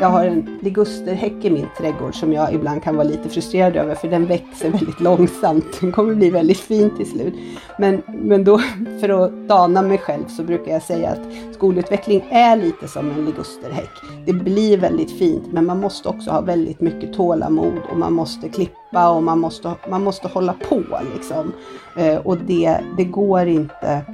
Jag har en ligusterhäck i min trädgård som jag ibland kan vara lite frustrerad över för den växer väldigt långsamt. Den kommer bli väldigt fin till slut. Men, men då, för att dana mig själv så brukar jag säga att skolutveckling är lite som en ligusterhäck. Det blir väldigt fint men man måste också ha väldigt mycket tålamod och man måste klippa och man måste, man måste hålla på liksom. Eh, och det, det går inte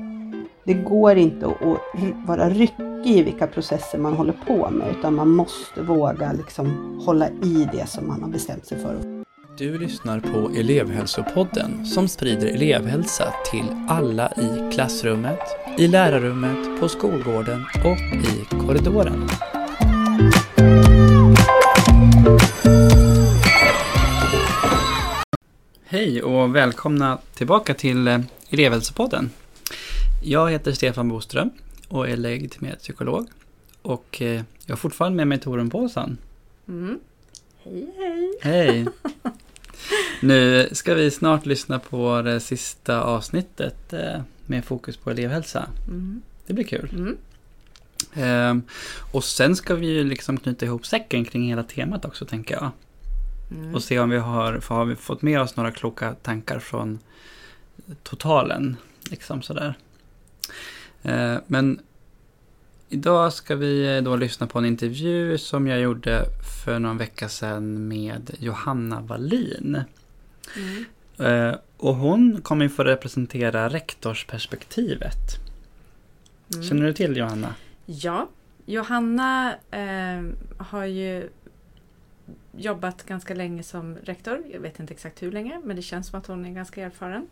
det går inte att vara ryckig i vilka processer man håller på med utan man måste våga liksom hålla i det som man har bestämt sig för. Du lyssnar på elevhälsopodden som sprider elevhälsa till alla i klassrummet, i lärarrummet, på skolgården och i korridoren. Hej och välkomna tillbaka till elevhälsopodden. Jag heter Stefan Boström och är legitimerad psykolog. Och eh, jag har fortfarande med mig Torun Paulsson. Mm. Hej hej! Hej! Nu ska vi snart lyssna på det sista avsnittet eh, med fokus på elevhälsa. Mm. Det blir kul. Mm. Ehm, och sen ska vi ju liksom knyta ihop säcken kring hela temat också tänker jag. Mm. Och se om vi har, har vi fått med oss några kloka tankar från totalen. Liksom sådär. Eh, men idag ska vi då lyssna på en intervju som jag gjorde för någon vecka sedan med Johanna Wallin. Mm. Eh, och hon kommer ju få representera rektorsperspektivet. Mm. Känner du till Johanna? Ja, Johanna eh, har ju jobbat ganska länge som rektor. Jag vet inte exakt hur länge, men det känns som att hon är ganska erfaren.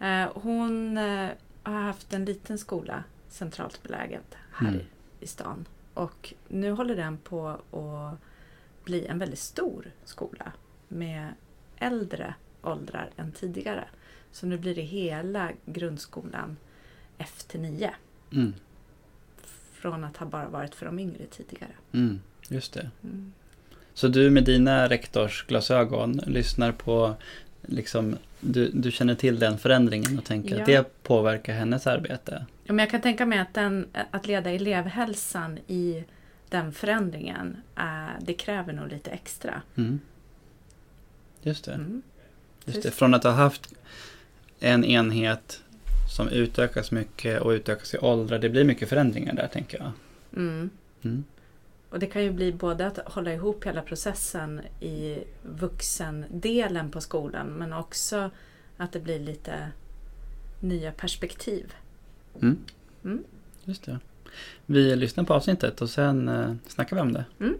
Eh, hon eh, har haft en liten skola centralt beläget här mm. i stan. Och nu håller den på att bli en väldigt stor skola med äldre åldrar än tidigare. Så nu blir det hela grundskolan F till 9. Mm. Från att ha bara varit för de yngre tidigare. Mm, just det. Mm. Så du med dina rektorsglasögon lyssnar på liksom, du, du känner till den förändringen och tänker ja. att det påverkar hennes arbete? Ja, men jag kan tänka mig att, den, att leda elevhälsan i den förändringen, äh, det kräver nog lite extra. Mm. Just det. Mm. Just det. Från att ha haft en enhet som utökas mycket och utökas i åldrar, det blir mycket förändringar där tänker jag. Mm. Och det kan ju bli både att hålla ihop hela processen i vuxendelen på skolan men också att det blir lite nya perspektiv. Mm. Mm. Just det. Vi lyssnar på avsnittet och sen eh, snackar vi om det. Mm.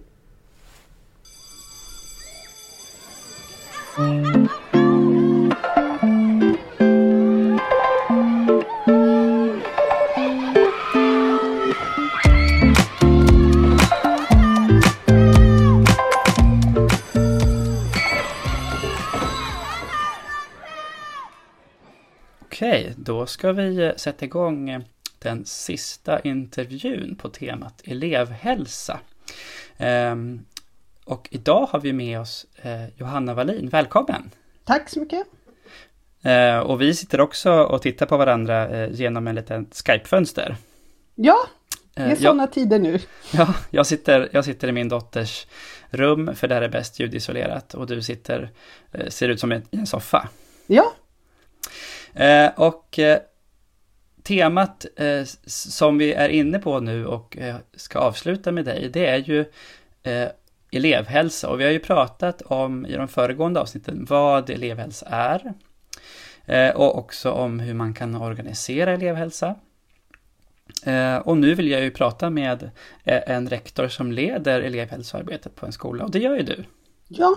Okej, då ska vi eh, sätta igång eh, den sista intervjun på temat elevhälsa. Ehm, och idag har vi med oss eh, Johanna Wallin. Välkommen! Tack så mycket! Och vi sitter också och tittar på varandra genom en liten Skype-fönster. Ja, det är sådana jag, tider nu. Ja, jag sitter, jag sitter i min dotters rum, för där är bäst ljudisolerat. Och du sitter, ser ut som en, en soffa. Ja, Eh, och eh, temat eh, som vi är inne på nu och eh, ska avsluta med dig, det är ju eh, elevhälsa. Och vi har ju pratat om i de föregående avsnitten vad elevhälsa är. Eh, och också om hur man kan organisera elevhälsa. Eh, och nu vill jag ju prata med eh, en rektor som leder elevhälsoarbetet på en skola och det gör ju du. Ja.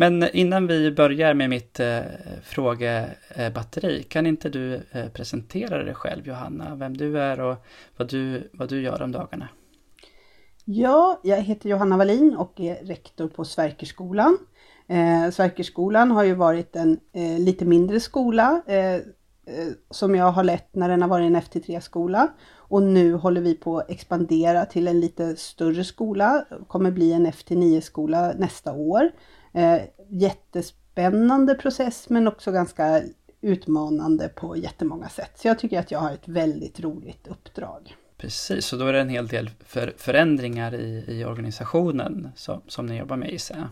Men innan vi börjar med mitt eh, frågebatteri, kan inte du eh, presentera dig själv Johanna, vem du är och vad du, vad du gör om dagarna? Ja, jag heter Johanna Wallin och är rektor på Sverkerskolan. Eh, Sverkerskolan har ju varit en eh, lite mindre skola eh, eh som jag har lett när den har varit en FT3-skola. Och nu håller vi på att expandera till en lite större skola, kommer bli en FT9-skola nästa år. Eh, jättespännande process men också ganska utmanande på jättemånga sätt. Så jag tycker att jag har ett väldigt roligt uppdrag. Precis, och då är det en hel del för, förändringar i, i organisationen som, som ni jobbar med gissar jag.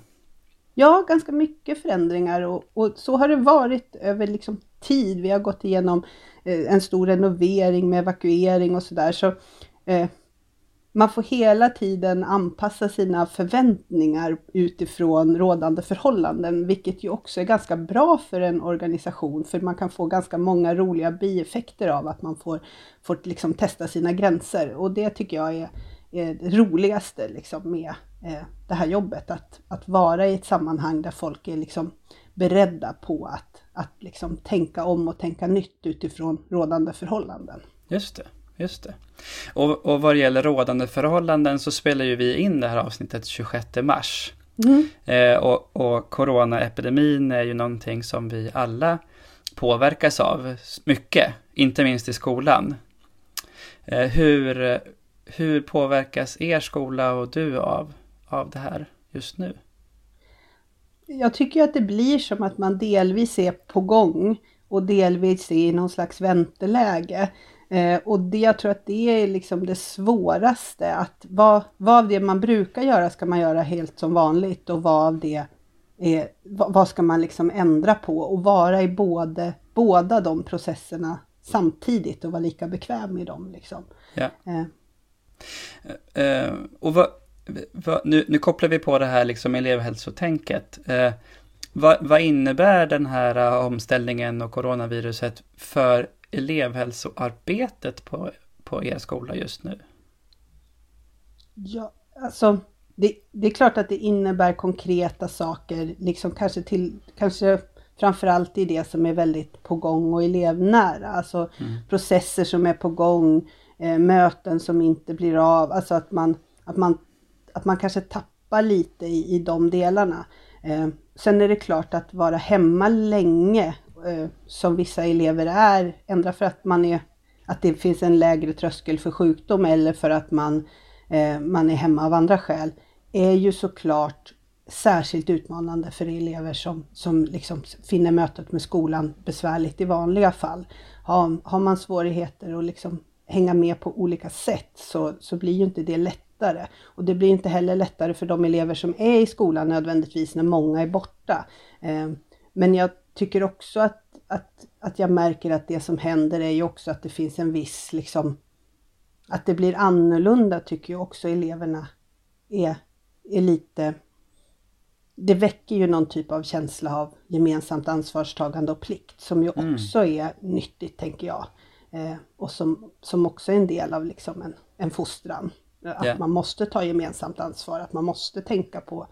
Ja, ganska mycket förändringar och, och, så har det varit över liksom tid. Vi har gått igenom eh, en stor renovering med evakuering och sådär. Så, eh, man får hela tiden anpassa sina förväntningar utifrån rådande förhållanden, vilket ju också är ganska bra för en organisation, för man kan få ganska många roliga bieffekter av att man får, får liksom testa sina gränser. Och det tycker jag är, är det roligaste liksom med eh, det här jobbet, att, att vara i ett sammanhang där folk är liksom beredda på att, att liksom tänka om och tänka nytt utifrån rådande förhållanden. Just det. Just det. Och, och vad det gäller rådande förhållanden så spelar ju vi in det här avsnittet 26 mars. Mm. Eh, och, och coronaepidemin är ju någonting som vi alla påverkas av mycket, inte minst i skolan. Eh, hur, hur påverkas er skola och du av, av det här just nu? Jag tycker att det blir som att man delvis är på gång och delvis är i någon slags vänteläge. Eh, och det, jag tror att det är liksom det svåraste, att vad, vad av det man brukar göra ska man göra helt som vanligt och vad av det är, vad, vad ska man liksom ändra på och vara i både, båda de processerna samtidigt och vara lika bekväm i dem. Liksom. Ja. Eh. Uh, och vad, vad, nu, nu kopplar vi på det här liksom elevhälsotänket. Uh, vad, vad innebär den här omställningen och coronaviruset för elevhälsoarbetet på, på er skola just nu? Ja, alltså det, det, är klart att det innebär konkreta saker, liksom kanske till, kanske framförallt i det som är väldigt på gång och elevnära, alltså mm. processer som är på gång, eh, möten som inte blir av, alltså att man, att man, att man kanske tappar lite i, i de delarna. Eh, sen är det klart att vara hemma länge Eh, som vissa elever är, ändra för att man är att det finns en lägre tröskel för sjukdom eller för att man, eh, man är hemma av andra skäl, är ju såklart särskilt utmanande för elever som, som liksom finner mötet med skolan besvärligt i vanliga fall. Har, har man svårigheter att liksom hänga med på olika sätt så, så blir ju inte det lättare. Och det blir inte heller lättare för de elever som är i skolan nödvändigtvis när många är borta. Eh, men jag tycker också att, att, att jag märker att det som händer är ju också att det finns en viss liksom att det blir annorlunda tycker jag också eleverna är, är lite det väcker ju någon typ av känsla av gemensamt ansvarstagande och plikt som ju mm. också är nyttigt tänker jag. Eh, och som, som också är en del av liksom en, en fostran. Att yeah. man måste ta gemensamt ansvar, att man måste tänka på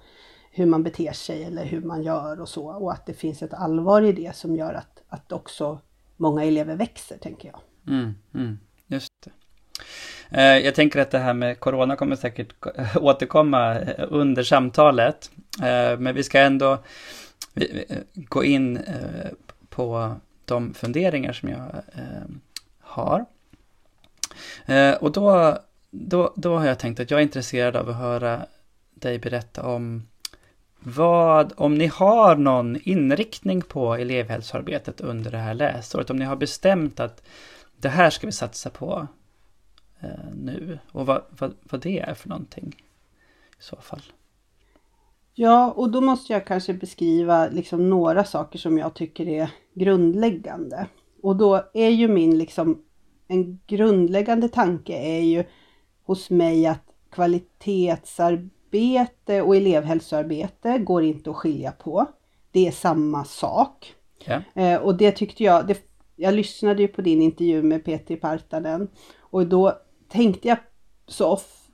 hur man beter sig eller hur man gör och så. Och att det finns ett allvar i det som gör att, att också många elever växer, tänker jag. Mm, mm, just det. Eh, jag tänker att det här med Corona kommer säkert återkomma eh, under samtalet. Eh, men vi ska ändå gå in på de funderingar som jag har. Och då, då, då har jag tänkt att jag är intresserad av att höra dig berätta om vad, om ni har någon inriktning på elevhälsoarbetet under det här läsåret, om ni har bestämt att det här ska vi satsa på eh, nu och vad, vad, vad det är för någonting i så fall. Ja, och då måste jag kanske beskriva liksom några saker som jag tycker är grundläggande. Och då är ju min liksom, en grundläggande tanke är ju hos mig att kvalitetsarbete arbete och elevhälsoarbete går inte att skilja på. Det är samma sak. Ja. Eh, och det tyckte jag, det, jag lyssnade ju på din intervju med Petri Partanen och då tänkte jag så, of,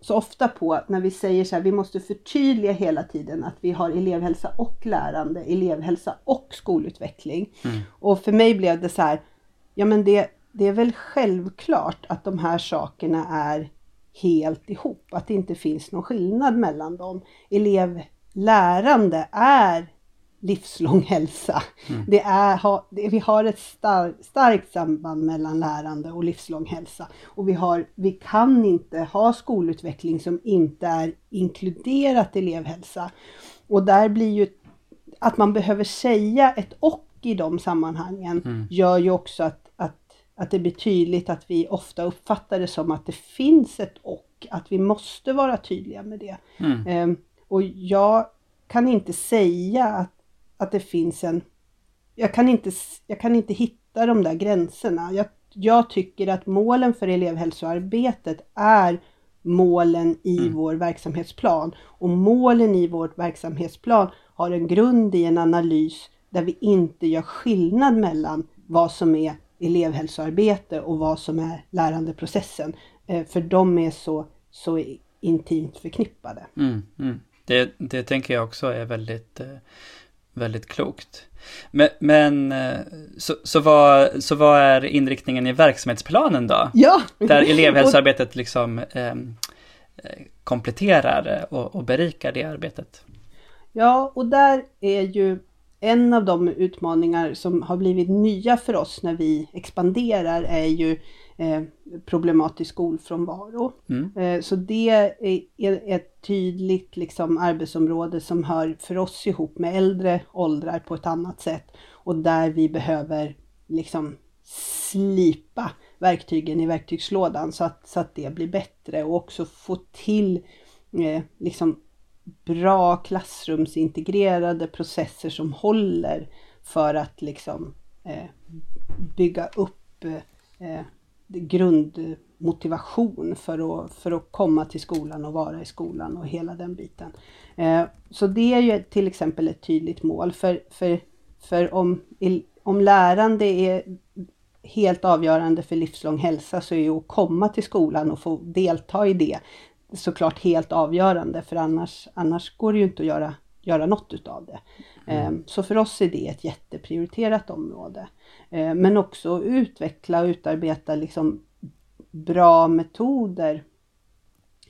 så ofta på att när vi säger så här, vi måste förtydliga hela tiden att vi har elevhälsa och lärande, elevhälsa och skolutveckling. Mm. Och för mig blev det så här, ja men det, det är väl självklart att de här sakerna är helt ihop, att det inte finns någon skillnad mellan dem. Elevlärande är livslång hälsa. Mm. Det är, vi har ett star, starkt samband mellan lärande och livslång hälsa. Och vi, har, vi kan inte ha skolutveckling som inte är inkluderat elevhälsa. Och där blir ju att man behöver säga ett och i de sammanhangen mm. gör ju också att att det blir tydligt att vi ofta uppfattar det som att det finns ett och, att vi måste vara tydliga med det. Mm. Eh, och jag kan inte säga att, att det finns en... Jag kan, inte, jag kan inte hitta de där gränserna. Jag, jag tycker att målen för elevhälsoarbetet är målen i Mm. vår verksamhetsplan. Och målen i vår verksamhetsplan har en grund i en analys där vi inte gör skillnad mellan vad som är elevhälsoarbete och vad som är lärandeprocessen. Eh, För de är så, så intimt förknippade. Mm, mm. Det, det tänker jag också är väldigt, eh, väldigt klokt. Men, men eh, så, så, vad, så vad är inriktningen i verksamhetsplanen då? Ja! Där elevhälsoarbetet liksom ehm, eh, kompletterar och, och berikar det arbetet. Ja, och där är ju en av de utmaningar som har blivit nya för oss när vi expanderar är ju eh, problematisk skolfrånvaro. Mm. Eh, så det är, är ett tydligt liksom, arbetsområde som hör för oss ihop med äldre åldrar på ett annat sätt och där vi behöver liksom slipa verktygen i verktygslådan så att, så att det blir bättre och också få till eh, liksom bra klassrumsintegrerade processer som håller för att liksom eh, bygga upp eh, grundmotivation för att, för att komma till skolan och vara i skolan och hela den biten. Eh, så det är ju till exempel ett tydligt mål för, för, för om, om lärande är helt avgörande för livslång hälsa så är ju att komma till skolan och få delta i det såklart helt avgörande för annars, annars går det ju inte att göra, göra något utav det. Mm. Så för oss är det ett jätteprioriterat område. Men också utveckla och utarbeta liksom bra metoder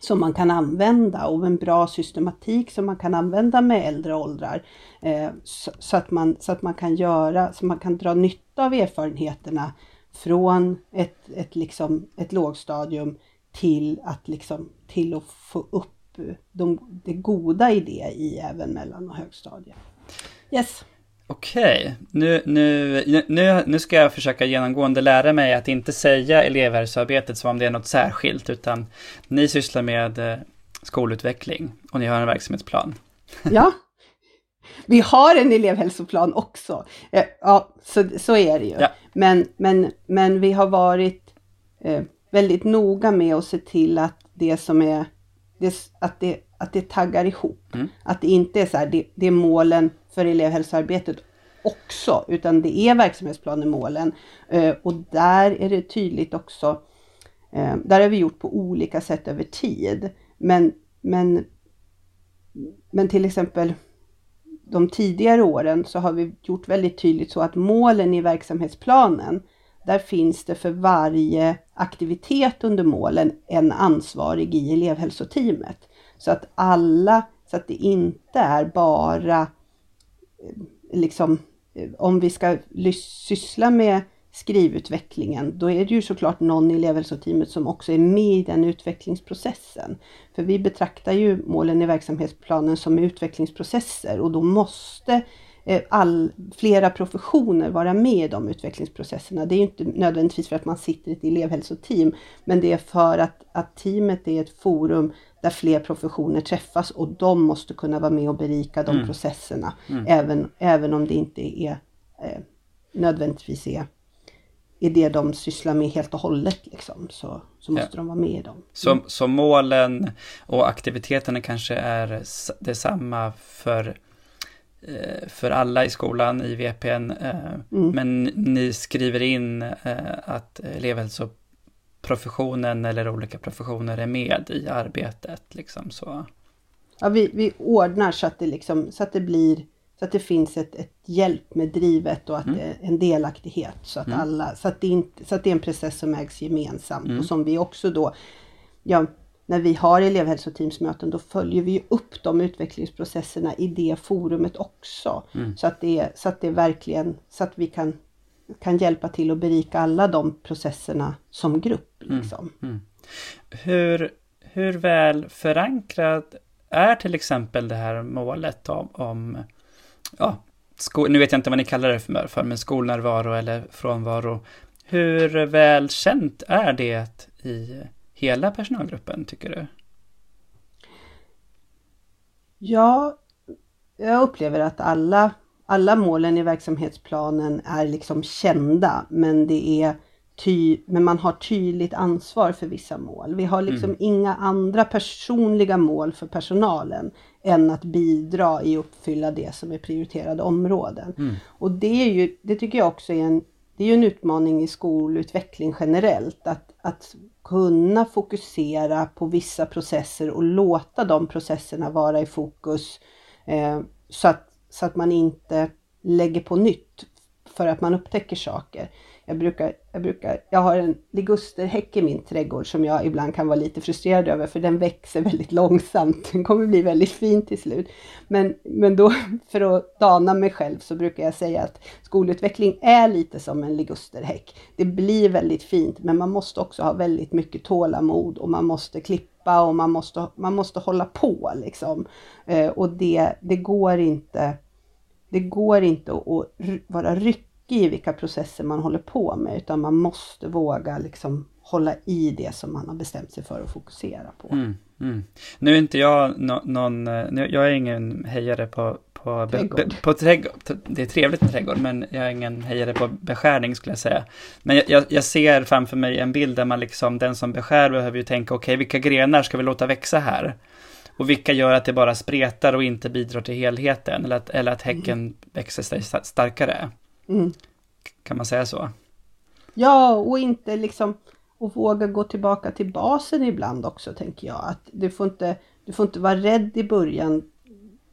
som man kan använda och en bra systematik som man kan använda med äldre åldrar. Så att man, så att man kan göra, så man kan dra nytta av erfarenheterna från ett, ett, liksom, ett lågstadium till att, liksom, till att få upp de, det goda i det i även mellan och högstadiet. Yes. Okej, nu, nu, nu, nu ska jag försöka genomgående lära mig att inte säga elevhälsoarbetet som om det är något särskilt, utan ni sysslar med eh, skolutveckling och ni har en verksamhetsplan. Ja, vi har en elevhälsoplan också. Ja, så, så är det ju. Ja. Men, men, men vi har varit eh, väldigt noga med att se till att det som är, det, att, det, att det taggar ihop. Mm. Att det inte är så här, det, det är målen för elevhälsoarbetet också, utan det är verksamhetsplanemålen. Eh, och där är det tydligt också, eh, där har vi gjort på olika sätt över tid. Men, men, men till exempel de tidigare åren så har vi gjort väldigt tydligt så att målen i verksamhetsplanen, där finns det för varje aktivitet under målen en ansvarig i elevhälsoteamet. Så att alla, så att det inte är bara eh, liksom eh, om vi ska syssla med skrivutvecklingen, då är det ju såklart någon i elevhälsoteamet som också är med i den utvecklingsprocessen. För vi betraktar ju målen i verksamhetsplanen som utvecklingsprocesser och då måste all, flera professioner vara med i de utvecklingsprocesserna. Det är ju inte nödvändigtvis för att man sitter i ett elevhälsoteam, men det är för att, att teamet är ett forum där fler professioner träffas och de måste kunna vara med och berika de Mm. processerna. Mm. Även, även om det inte är eh, nödvändigtvis är, är det de sysslar med helt och hållet. Liksom, så, så måste Ja. de vara med i dem. Så, så målen och aktiviteterna kanske är detsamma för, eh, för alla i skolan i VPN. eh, Mm. Men ni skriver in eh, att elevhälsoprofessionen eller olika professioner är med i arbetet. Liksom, så. Ja, vi, vi ordnar så att det, liksom, så att det blir så att det finns ett, ett hjälp med drivet och att Mm. det är en delaktighet. Så att, Mm. alla, så, att det inte, så att det är en process som ägs gemensamt Mm. och som vi också då, ja, när vi har elevhälsoteamsmöten då följer vi upp de utvecklingsprocesserna i det forumet också. Mm. Så att det, så att det verkligen, så att vi kan, kan hjälpa till att berika alla de processerna som grupp. Mm. Liksom. Mm. Hur, hur väl förankrad är till exempel det här målet om, om ja, sko- nu vet jag inte vad ni kallar det för, för, men skolnärvaro eller frånvaro. Hur väl känt är det i hela personalgruppen, tycker du? Ja, jag upplever att alla, alla målen i verksamhetsplanen är liksom kända, men det är ty, men man har tydligt ansvar för vissa mål. Vi har liksom mm. inga andra personliga mål för personalen än att bidra i att uppfylla det som är prioriterade områden. Mm. Och det är ju, det tycker jag också är en, det är ju en utmaning i skolutveckling generellt, att, att kunna fokusera på vissa processer och låta de processerna vara i fokus eh, så, att, så att man inte lägger på nytt för att man upptäcker saker. Jag brukar, jag brukar, jag har en ligusterhäck i min trädgård som jag ibland kan vara lite frustrerad över för den växer väldigt långsamt. Den kommer bli väldigt fin till slut. Men, men då för att dana mig själv så brukar jag säga att skolutveckling är lite som en ligusterhäck. Det blir väldigt fint men man måste också ha väldigt mycket tålamod och man måste klippa och man måste, man måste hålla på liksom. Eh, och det, det går inte det går inte att vara ryckig i vilka processer man håller på med utan man måste våga liksom hålla i det som man har bestämt sig för att fokusera på. Mm, mm. Nu är inte jag no, någon, nu, jag är ingen hejare på, på, trädgård. Be, på trädgård. Det är trevligt med trädgård men jag är ingen hejare på beskärning skulle jag säga. Men jag, jag, jag ser framför mig en bild där man liksom, den som beskär behöver ju tänka okej okay, vilka grenar ska vi låta växa här? Och vilka gör att det bara spretar och inte bidrar till helheten eller att, eller att häcken mm. växer sig starkare. Mm. Kan man säga så? Ja, och inte liksom och våga gå tillbaka till basen ibland också tänker jag. Att du får inte, du får inte vara rädd i början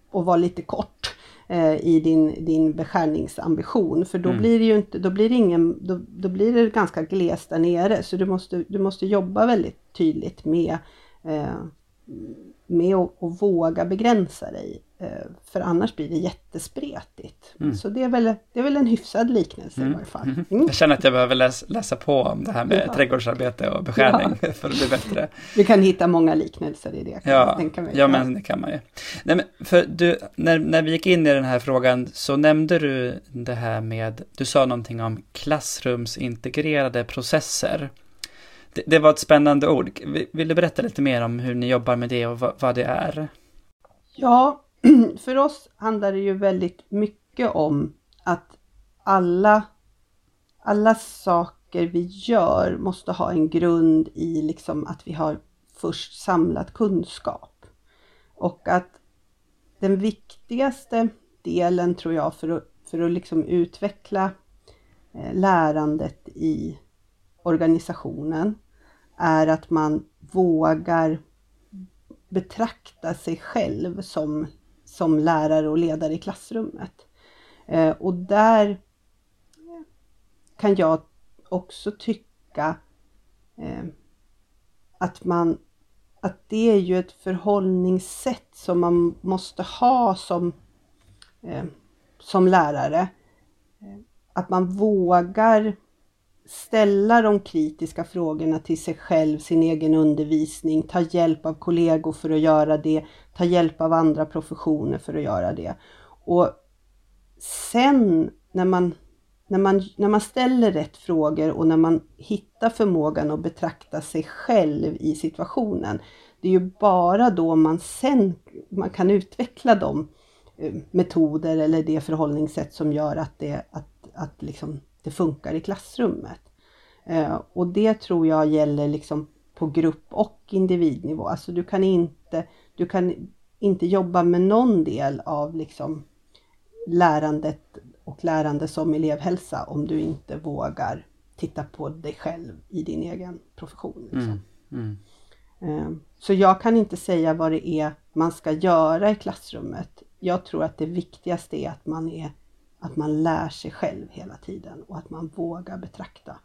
och vara lite kort eh, i din, din beskärningsambition. För då mm. blir det ju inte, då blir det ingen, då, då blir det ganska glest där nere. Så du måste, du måste jobba väldigt tydligt med, eh, med att, att våga begränsa dig. Eh, för annars blir det jättespretigt. Mm. Så det är, väl, det är väl en hyfsad liknelse mm. i varje fall. Mm. Jag känner att jag behöver läsa, läsa på om det här med ja. trädgårdsarbete och beskärning ja. för att bli bättre. Vi kan hitta många liknelser i det. Kan ja, ja, men det kan man ju. Nej, men för du, när, när vi gick in i den här frågan så nämnde du det här med, du sa någonting om klassrumsintegrerade processer. Det, det var ett spännande ord. Vill du berätta lite mer om hur ni jobbar med det och vad, vad det är? Ja, för oss handlar det ju väldigt mycket om att alla, alla saker vi gör måste ha en grund i liksom att vi har först samlat kunskap. Och att den viktigaste delen tror jag för att, för att liksom utveckla eh, lärandet i organisationen är att man vågar betrakta sig själv som som lärare och ledare i klassrummet. Eh, och där kan jag också tycka eh, att man att det är ju ett förhållningssätt som man måste ha som, eh, som lärare. Att man vågar ställa de kritiska frågorna till sig själv, sin egen undervisning, ta hjälp av kollegor för att göra det, ta hjälp av andra professioner för att göra det. Och sen när man, när man, när man ställer rätt frågor och när man hittar förmågan att betrakta sig själv i situationen, det är ju bara då man sen man kan utveckla de eh, metoder eller det förhållningssätt som gör att det, att, att liksom det funkar i klassrummet. Eh, och det tror jag gäller liksom på grupp och individnivå. Alltså du kan inte, du kan inte jobba med någon del av liksom lärandet och lärande som elevhälsa om du inte vågar titta på dig själv i din egen profession. Liksom. Mm, mm. Eh, så jag kan inte säga vad det är man ska göra i klassrummet. Jag tror att det viktigaste är att man är att man lär sig själv hela tiden och att man vågar betrakta.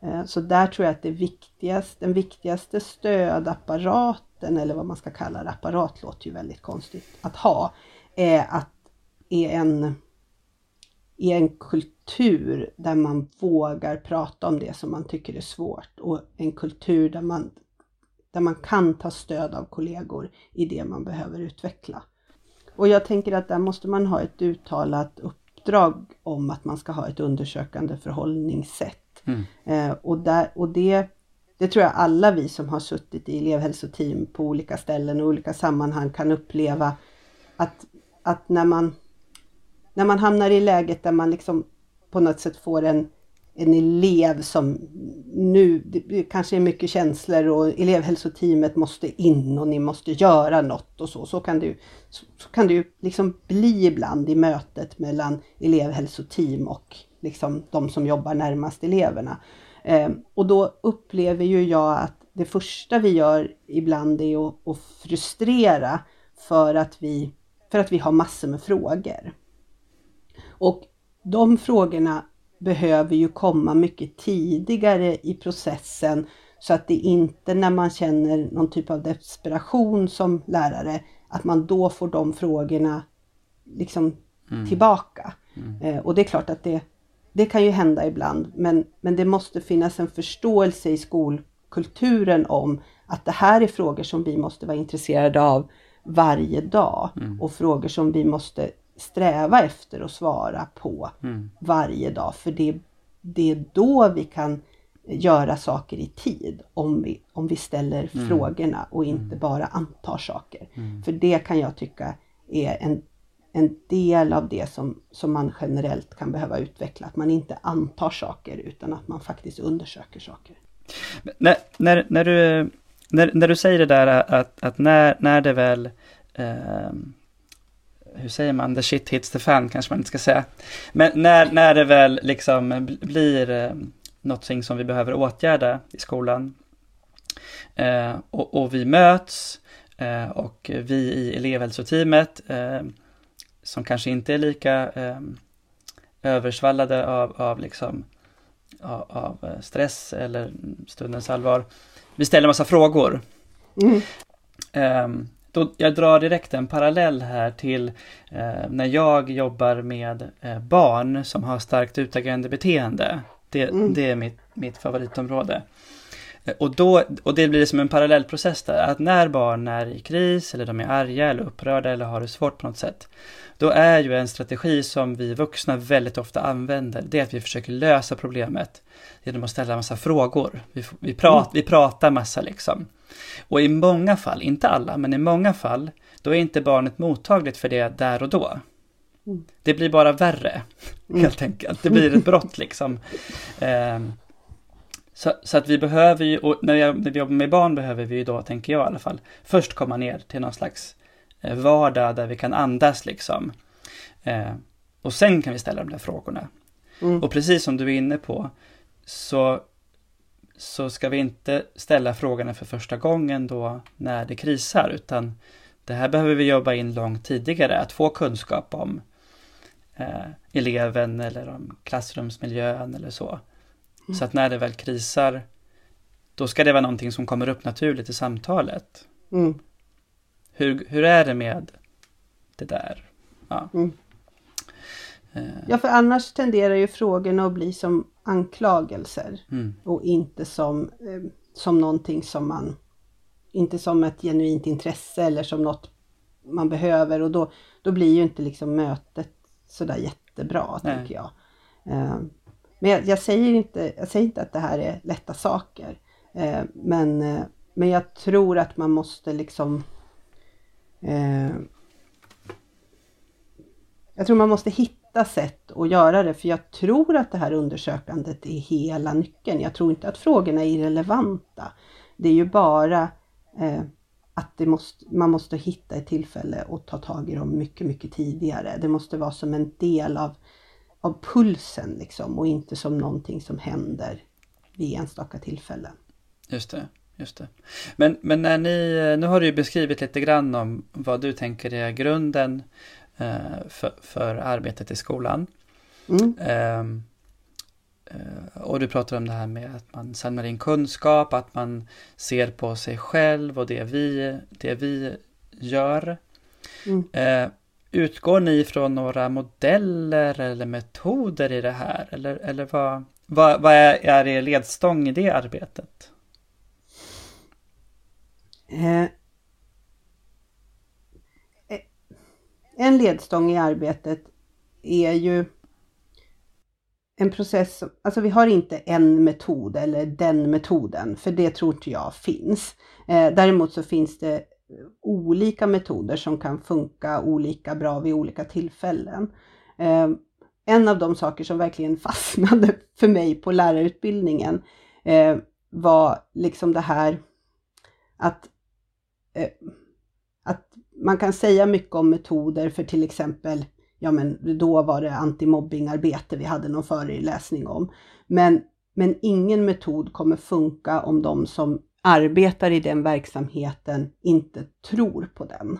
Eh, så där tror jag att det viktigaste, den viktigaste stödapparaten, eller vad man ska kalla det, apparat låter ju väldigt konstigt att ha, är att är en, är en kultur där man vågar prata om det som man tycker är svårt och en kultur där man, där man kan ta stöd av kollegor i det man behöver utveckla. Och jag tänker att där måste man ha ett uttalat upp uppdrag om att man ska ha ett undersökande förhållningssätt. Mm. Eh, och där, och det, det tror jag alla vi som har suttit i elevhälsoteam på olika ställen och olika sammanhang kan uppleva att, att när, man, när man hamnar i läget där man liksom på något sätt får en en elev som nu, det kanske är mycket känslor och elevhälsoteamet måste in och ni måste göra något och så. Så kan det ju, så, så kan det ju liksom bli ibland i mötet mellan elevhälsoteam och liksom de som jobbar närmast eleverna. Eh, och då upplever ju jag att det första vi gör ibland är att, att frustrera för att, vi, för att vi har massor med frågor. Och de frågorna behöver ju komma mycket tidigare i processen så att det inte när man känner någon typ av desperation som lärare, att man då får de frågorna liksom mm. tillbaka. Mm. Eh, och det är klart att det, det kan ju hända ibland, men, men det måste finnas en förståelse i skolkulturen om att det här är frågor som vi måste vara intresserade av varje dag mm. och frågor som vi måste sträva efter att svara på mm. varje dag. För det, det är då vi kan göra saker i tid om vi, om vi ställer mm. frågorna och inte mm. bara antar saker. Mm. För det kan jag tycka är en, en del av det som, som man generellt kan behöva utveckla. Att man inte antar saker utan att man faktiskt undersöker saker. När, när, när, du, när, när du säger det där att, att när, när det väl eh, hur säger man, the shit hits the fan kanske man inte ska säga. Men när, när det väl liksom blir eh, någonting som vi behöver åtgärda i skolan eh, och, och, vi möts eh, och vi i elevhälsoteamet eh, som kanske inte är lika eh, översvallade av, av, liksom, av, av, eh, stress eller stundens allvar. Vi ställer massa frågor. Mm. Då, jag drar direkt en parallell här till eh, när jag jobbar med eh, barn som har starkt utagerande beteende. Det, mm. det är mitt, mitt favoritområde. Eh, och, då, och det blir som en parallellprocess där, att när barn är i kris eller de är arga eller upprörda eller har det svårt på något sätt, då är ju en strategi som vi vuxna väldigt ofta använder, det är att vi försöker lösa problemet genom att ställa en massa frågor. Vi, vi, prat, mm. vi pratar massa liksom. Och i många fall, inte alla, men i många fall, då är inte barnet mottagligt för det där och då. Mm. Det blir bara värre, mm. helt enkelt. Det blir ett brott liksom. Um, så, så, att vi behöver ju, och när, jag, när vi jobbar med barn behöver vi ju då, tänker jag i alla fall, först komma ner till någon slags eh, vardag där vi kan andas liksom. Eh, och sen kan vi ställa de där frågorna. Mm. Och precis som du är inne på, så så ska vi inte ställa frågorna för första gången då när det krisar, utan det här behöver vi jobba in långt tidigare, att få kunskap om eh, eleven eller om klassrumsmiljön eller så. Mm. Så att när det väl krisar, då ska det vara någonting som kommer upp naturligt i samtalet. Mm. Hur, hur är det med det där? Ja. Mm. Ja, för annars tenderar ju frågorna att bli som anklagelser mm. och inte som, eh, som någonting som man, inte som ett genuint intresse eller som något man behöver och då, då blir ju inte liksom mötet sådär jättebra, Nej. tycker jag. Men jag, jag, säger inte, jag säger inte att det här är lätta saker, eh, men, eh, men jag tror att man måste liksom eh, jag tror man måste hitta sätt att göra det, för jag tror att det här undersökandet är hela nyckeln. Jag tror inte att frågorna är irrelevanta. Det är ju bara eh, att måste, man måste hitta ett tillfälle och ta tag i dem mycket, mycket tidigare. Det måste vara som en del av, av pulsen liksom och inte som någonting som händer vid enstaka tillfällen. Just det. Just det. Men, men när ni, nu har du ju beskrivit lite grann om vad du tänker är grunden Eh, för, för arbetet i skolan. Mm. Ehm, eh, och du pratar om det här med att man samlar in kunskap, att man ser på sig själv och det vi, det vi gör. Mm. Utgår ni från några modeller eller metoder i det här? Eller, eller vad, vad, vad är, är er ledstång i det arbetet? Eh, eh en ledstång i arbetet är ju en process, alltså vi har inte en metod eller den metoden, för det tror inte jag finns. Eh, däremot så finns det olika metoder som kan funka olika bra vid olika tillfällen. Ehm, en av de saker som verkligen fastnade för mig på lärarutbildningen eh, var liksom det här att, eh, att man kan säga mycket om metoder för till exempel ja men då var det antimobbingarbete vi hade någon föreläsning om. Men, men ingen metod kommer funka om de som arbetar i den verksamheten inte tror på den.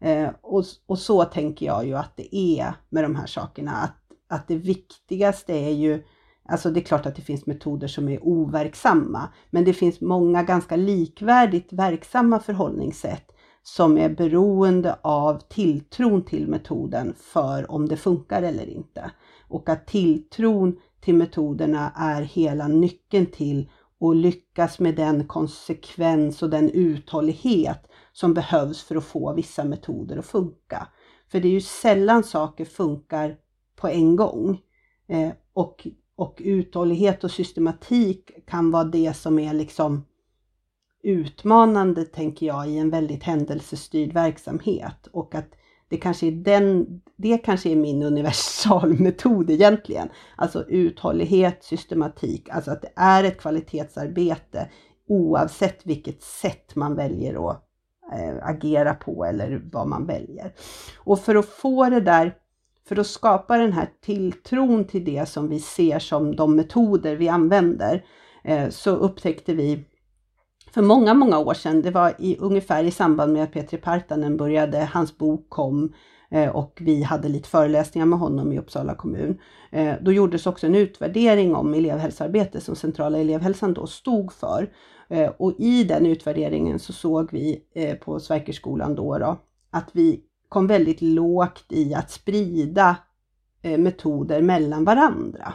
Eh, och, och så tänker jag ju att det är med de här sakerna, att, att det viktigaste är ju Alltså det är klart att det finns metoder som är overksamma, men det finns många ganska likvärdigt verksamma förhållningssätt som är beroende av tilltron till metoden för om det funkar eller inte. Och att tilltron till metoderna är hela nyckeln till och lyckas med den konsekvens och den uthållighet som behövs för att få vissa metoder att funka. För det är ju sällan saker funkar på en gång. Eh, och, och uthållighet och systematik kan vara det som är liksom utmanande, tänker jag, i en väldigt händelsestyrd verksamhet. Och att det kanske är, den, det kanske är min universalmetod egentligen. Alltså uthållighet, systematik, alltså att det är ett kvalitetsarbete oavsett vilket sätt man väljer att eh, agera på eller vad man väljer. Och för att få det där, för att skapa den här tilltron till det som vi ser som de metoder vi använder, eh, så upptäckte vi för många, många år sedan, det var i, ungefär i samband med att Petri Partanen började, hans bok kom eh, och vi hade lite föreläsningar med honom i Uppsala kommun. Eh, då gjordes också en utvärdering om elevhälsoarbete som centrala elevhälsan då stod för. Eh, och i den utvärderingen så såg vi på Sverkerskolan då, då att vi kom väldigt lågt i att sprida metoder mellan varandra.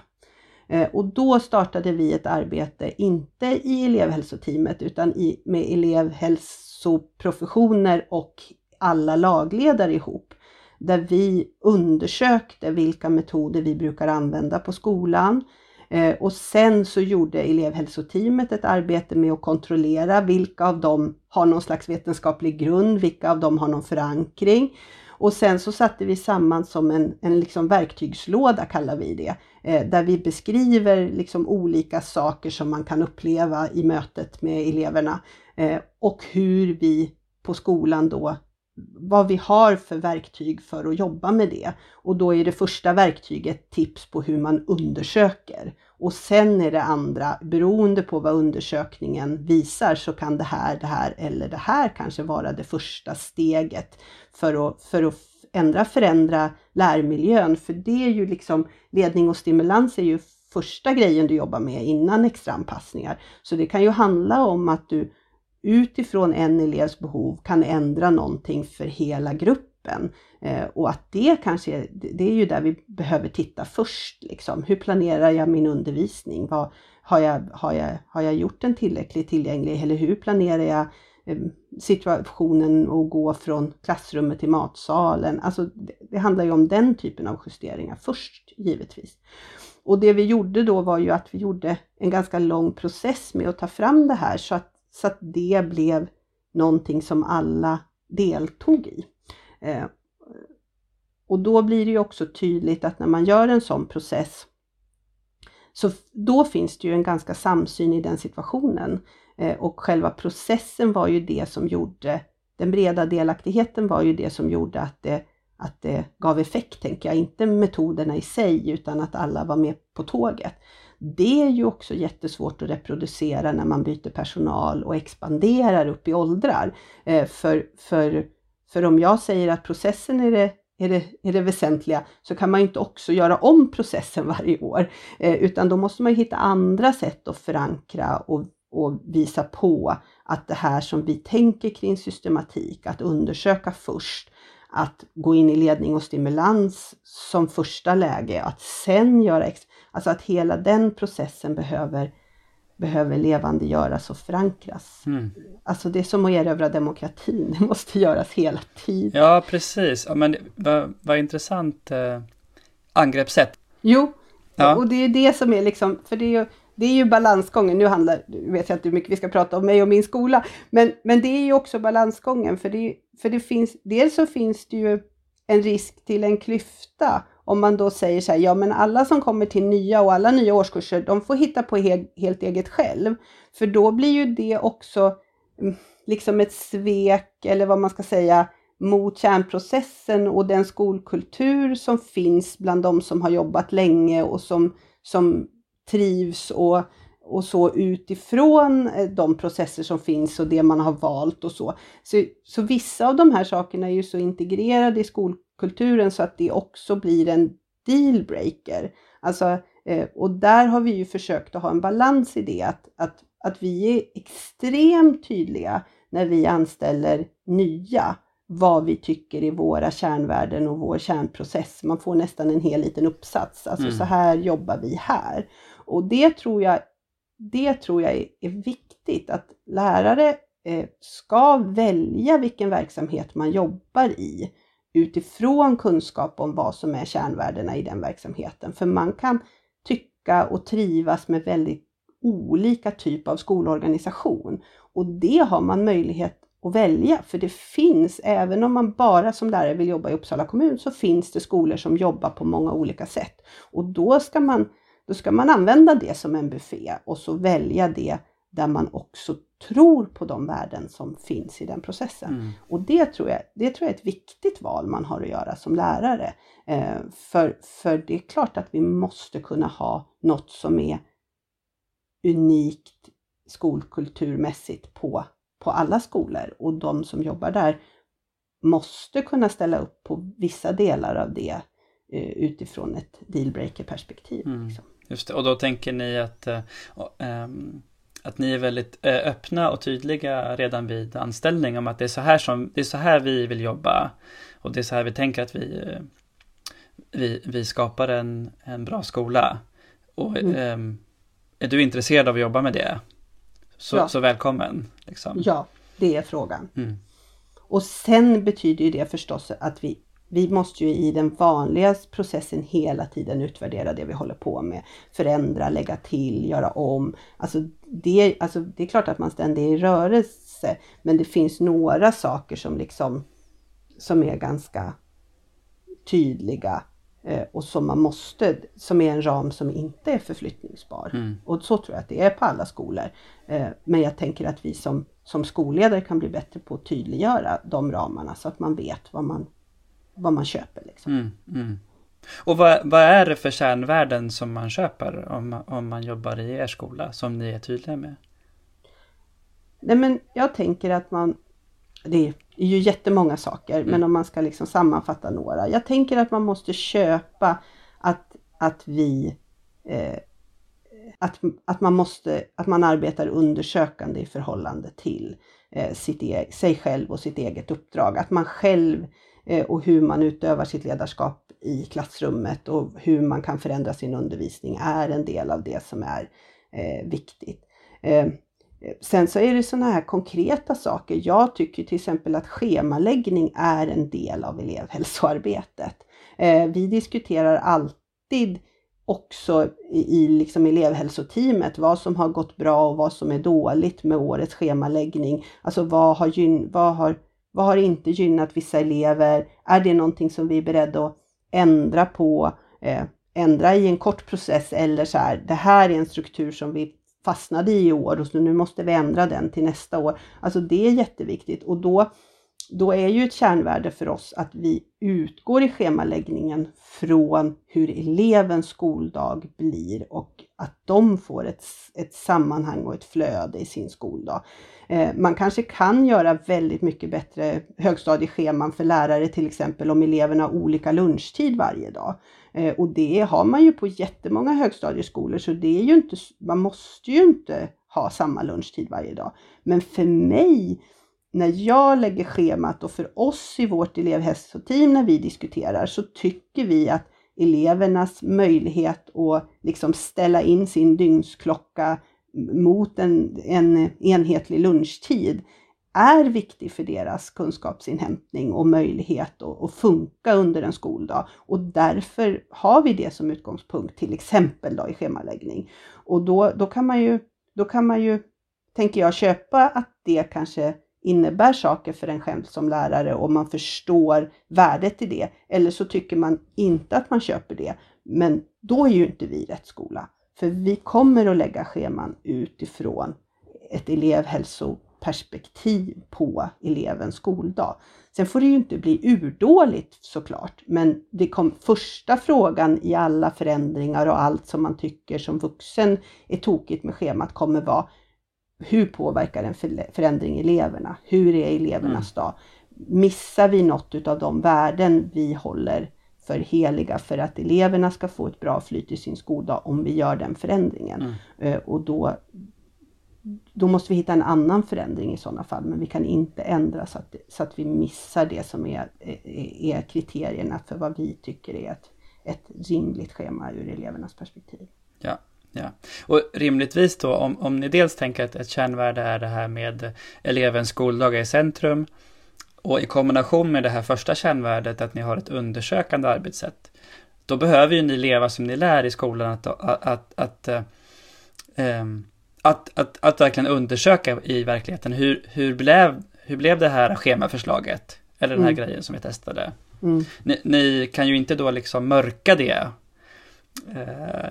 Eh, och då startade vi ett arbete, inte i elevhälsoteamet, utan i, med elevhälsoprofessioner och alla lagledare ihop. Där vi undersökte vilka metoder vi brukar använda på skolan. Eh, och sen så gjorde elevhälsoteamet ett arbete med att kontrollera vilka av dem har någon slags vetenskaplig grund, vilka av dem har någon förankring. Och sen så satte vi samman som en, en liksom verktygslåda kallar vi det, eh, där vi beskriver liksom olika saker som man kan uppleva i mötet med eleverna eh, och hur vi på skolan då vad vi har för verktyg för att jobba med det. Och då är det första verktyget tips på hur man undersöker. Och sen är det andra, beroende på vad undersökningen visar så kan det här, det här eller det här kanske vara det första steget för att, för att ändra, förändra lärmiljön. För det är ju liksom, ledning och stimulans är ju första grejen du jobbar med innan extraanpassningar. Så det kan ju handla om att du utifrån en elevs behov kan ändra någonting för hela gruppen. Eh, och att det kanske är, det är ju där vi behöver titta först. Liksom. Hur planerar jag min undervisning? Vad, har, jag, har, jag, har jag gjort den tillräckligt tillgänglig? Eller hur planerar jag eh, situationen att gå från klassrummet till matsalen? Alltså, det, det handlar ju om den typen av justeringar först, givetvis. Och det vi gjorde då var ju att vi gjorde en ganska lång process med att ta fram det här så att så att det blev någonting som alla deltog i. Eh, och då blir det ju också tydligt att när man gör en sån process så då finns det ju en ganska samsyn i den situationen. Eh, och själva processen var ju det som gjorde, den breda delaktigheten var ju det som gjorde att det, att det gav effekt, tänker jag. Inte metoderna i sig, utan att alla var med på tåget. Det är ju också jättesvårt att reproducera när man byter personal och expanderar upp i åldrar. Eh, för, för, för om jag säger att processen är det, är, det, är det väsentliga så kan man inte också göra om processen varje år. Eh, utan då måste man hitta andra sätt att förankra och, och visa på att det här som vi tänker kring systematik, att undersöka först, att gå in i ledning och stimulans som första läge, att sen göra ex Alltså att hela den processen behöver, behöver levandegöras och förankras. Mm. Alltså det är som att erövra demokratin, det måste göras hela tiden. Ja, precis. Ja, men vad, vad intressant eh, angreppssätt. Jo. Ja. Och det är det som är liksom, för det är ju, det är ju balansgången. Nu handlar, vet jag inte hur mycket vi ska prata om mig och min skola, men, men det är ju också balansgången. För det, för det finns, dels så finns det ju en risk till en klyfta om man då säger så här, ja men alla som kommer till nya och alla nya årskurser, de får hitta på helt, helt eget själv. För då blir ju det också mm, liksom ett svek, eller vad man ska säga, mot kärnprocessen och den skolkultur som finns bland de som har jobbat länge och som, som trivs och, och så utifrån eh, de processer som finns och det man har valt och så. så. Så vissa av de här sakerna är ju så integrerade i skolkulturen så att det också blir en dealbreaker. Alltså, eh, och där har vi ju försökt att ha en balans i det, att, att, att vi är extremt tydliga när vi anställer nya vad vi tycker är våra kärnvärden och vår kärnprocess. Man får nästan en hel liten uppsats. Alltså mm. så här jobbar vi här. Och det tror jag, det tror jag är, är viktigt att lärare eh, ska välja vilken verksamhet man jobbar i utifrån kunskap om vad som är kärnvärdena i den verksamheten. För man kan tycka och trivas med väldigt olika typ av skolorganisation och det har man möjlighet att välja. För det finns, även om man bara som lärare vill jobba i Uppsala kommun, så finns det skolor som jobbar på många olika sätt. Och då ska man, då ska man använda det som en buffé och så välja det där man också tror på de värden som finns i den processen. Mm. Och det tror, jag, det tror jag är ett viktigt val man har att göra som lärare. Eh, för, för det är klart att vi måste kunna ha något som är unikt skolkulturmässigt på på alla skolor och de som jobbar där måste kunna ställa upp på vissa delar av det eh, utifrån ett dealbreaker-perspektiv. Mm, liksom. Just det, och då tänker ni att, äh, äh, att ni är väldigt äh, öppna och tydliga redan vid anställning om att det är så här, som, det är så här vi vill jobba och det är så här vi tänker att vi, vi, vi skapar en, en bra skola. Och mm. Ehm, är du intresserad av att jobba med det? Så, ja. så välkommen. Liksom. Ja, det är frågan. Mm. Och sen betyder ju det förstås att vi, vi måste ju i den vanliga processen hela tiden utvärdera det vi håller på med. Förändra, lägga till, göra om. Alltså det, alltså det är klart att man ständigt är i rörelse, men det finns några saker som liksom som är ganska tydliga Eh, och som man måste, som är en ram som inte är förflyttningsbar. Mm. Och så tror jag att det är på alla skolor. Eh, men jag tänker att vi som, som skolledare kan bli bättre på att tydliggöra de ramarna så att man vet vad man, vad man köper. Liksom. Mm, mm. Och vad, vad, är det för kärnvärden som man köper om, om man jobbar i er skola som ni är tydliga med? Nej men jag tänker att man det är ju jättemånga saker, mm. men om man ska liksom sammanfatta några. Jag tänker att man måste köpa att, att vi eh, att, att, man måste, att man arbetar undersökande i förhållande till eh, sitt e sig själv och sitt eget uppdrag. Att man själv Eh, och hur man utövar sitt ledarskap i klassrummet och hur man kan förändra sin undervisning är en del av det som är eh, viktigt. Eh, sen så är det sådana här konkreta saker. Jag tycker till exempel att schemaläggning är en del av elevhälsoarbetet. Vi diskuterar alltid också i, liksom elevhälsoteamet vad som har gått bra och vad som är dåligt med årets schemaläggning. Alltså vad har, gyn, vad har, vad har inte gynnat vissa elever? Är det någonting som vi är beredda att ändra på? Eh, ändra i en kort process eller så här, det här är en struktur som vi fastnade i i år och så nu måste vi ändra den till nästa år. Alltså det är jätteviktigt och då, då är ju ett kärnvärde för oss att vi utgår i schemaläggningen från hur elevens skoldag blir och att de får ett, ett sammanhang och ett flöde i sin skoldag. Eh, man kanske kan göra väldigt mycket bättre högstadiescheman för lärare till exempel om eleverna har olika lunchtid varje dag. Eh, och det har man ju på jättemånga högstadieskolor så det är ju inte, man måste ju inte ha samma lunchtid varje dag. Men för mig, när jag lägger schemat och för oss i vårt elevhälsoteam när vi diskuterar så tycker vi att elevernas möjlighet att liksom ställa in sin dygnsklocka mot en, en enhetlig lunchtid är viktig för deras kunskapsinhämtning och möjlighet att, att funka under en skoldag. Och därför har vi det som utgångspunkt, till exempel då i schemaläggning. Och då, då, kan man ju, då kan man ju, tänker jag, köpa att det kanske innebär saker för en själv som lärare och man förstår värdet i det. Eller så tycker man inte att man köper det. Men då är ju inte vi rätt skola. För vi kommer att lägga scheman utifrån ett elevhälsoperspektiv på elevens skoldag. Sen får det ju inte bli urdåligt såklart, men det kom första frågan i alla förändringar och allt som man tycker som vuxen är tokigt med schemat kommer vara hur påverkar en förändring eleverna? Hur är elevernas mm. dag? Missar vi något av de värden vi håller för heliga för att eleverna ska få ett bra flyt i sin skoldag om vi gör den förändringen? Mm. Eh, och då, då måste vi hitta en annan förändring i sådana fall, men vi kan inte ändra så att, så att vi missar det som är, är kriterierna för vad vi tycker är ett, ett rimligt schema ur elevernas perspektiv. Ja. Ja, och rimligtvis då om, om ni dels tänker att ett kärnvärde är det här med elevens skoldagar i centrum och i kombination med det här första kärnvärdet att ni har ett undersökande arbetssätt. Då behöver ju ni leva som ni lär i skolan att, att, att, att, äh, att, att, att verkligen undersöka i verkligheten hur, hur, blev, hur blev det här schemaförslaget? Eller den här mm. grejen som vi testade. Mm. Ni, ni, kan ju inte då liksom mörka det. Eh, Eh,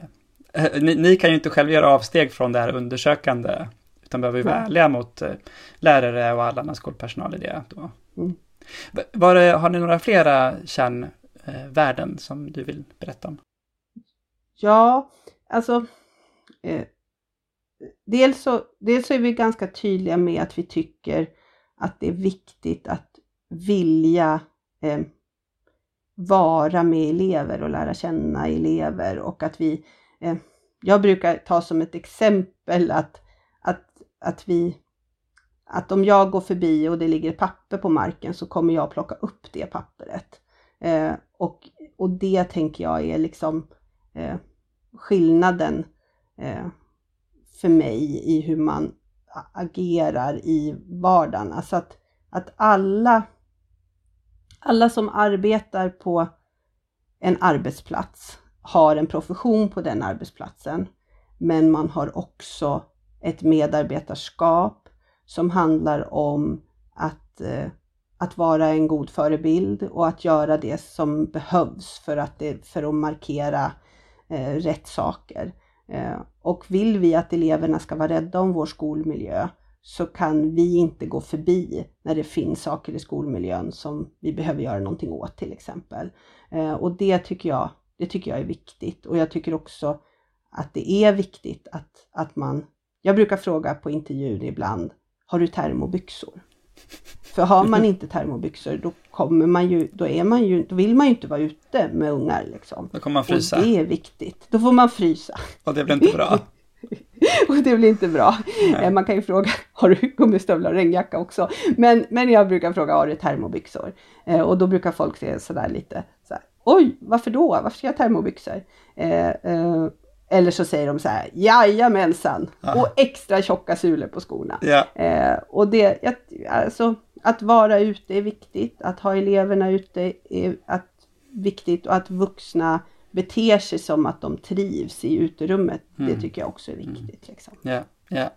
ni, ni, kan ju inte själva göra avsteg från det här undersökande, utan behöver ju vara ärliga mot eh, lärare och all annan skolpersonal i det. Då. Mm. Var, har ni några flera kärnvärden som du vill berätta om? Ja, alltså eh, dels, så, dels så är vi ganska tydliga med att vi tycker att det är viktigt att vilja eh, vara med elever och lära känna elever och att vi Eh, Eh, jag brukar ta som ett exempel att, att, att vi att om jag går förbi och det ligger papper på marken så kommer jag plocka upp det pappret. Eh, och, och det tänker jag är liksom eh, skillnaden eh, för mig i hur man agerar i vardagen. Alltså att, att alla, alla som arbetar på en arbetsplats har en profession på den arbetsplatsen. Men man har också ett medarbetarskap som handlar om att, eh, att vara en god förebild och att göra det som behövs för att, det, för att markera eh, rätt saker. Eh, och vill vi att eleverna ska vara rädda om vår skolmiljö så kan vi inte gå förbi när det finns saker i skolmiljön som vi behöver göra någonting åt till exempel. Och det tycker jag det tycker jag är viktigt och jag tycker också att det är viktigt att, att man, jag brukar fråga på intervjuer ibland, har du termobyxor? För har man inte termobyxor då kommer man ju, då är man ju, då vill man ju inte vara ute med ungar liksom. Då kommer man frysa. Och det är viktigt. Då får man frysa. Och det blir inte bra. och det blir inte bra. Nej. Man kan ju fråga, har du gummistövlar och regnjacka också? Men, men jag brukar fråga, har du termobyxor? Eh, och då brukar folk se sådär lite, så här, Oj, varför då? Varför ska jag ha termobyxor? Eh, eh, eller så säger de så här, jajamensan! Aha. Och extra tjocka sulor på skorna. Ja. Eh, och det, alltså, att vara ute är viktigt, att ha eleverna ute är att, viktigt och att vuxna beter sig som att de trivs i uterummet. Mm. Det tycker jag också är viktigt. Mm. Liksom. Ja, ja.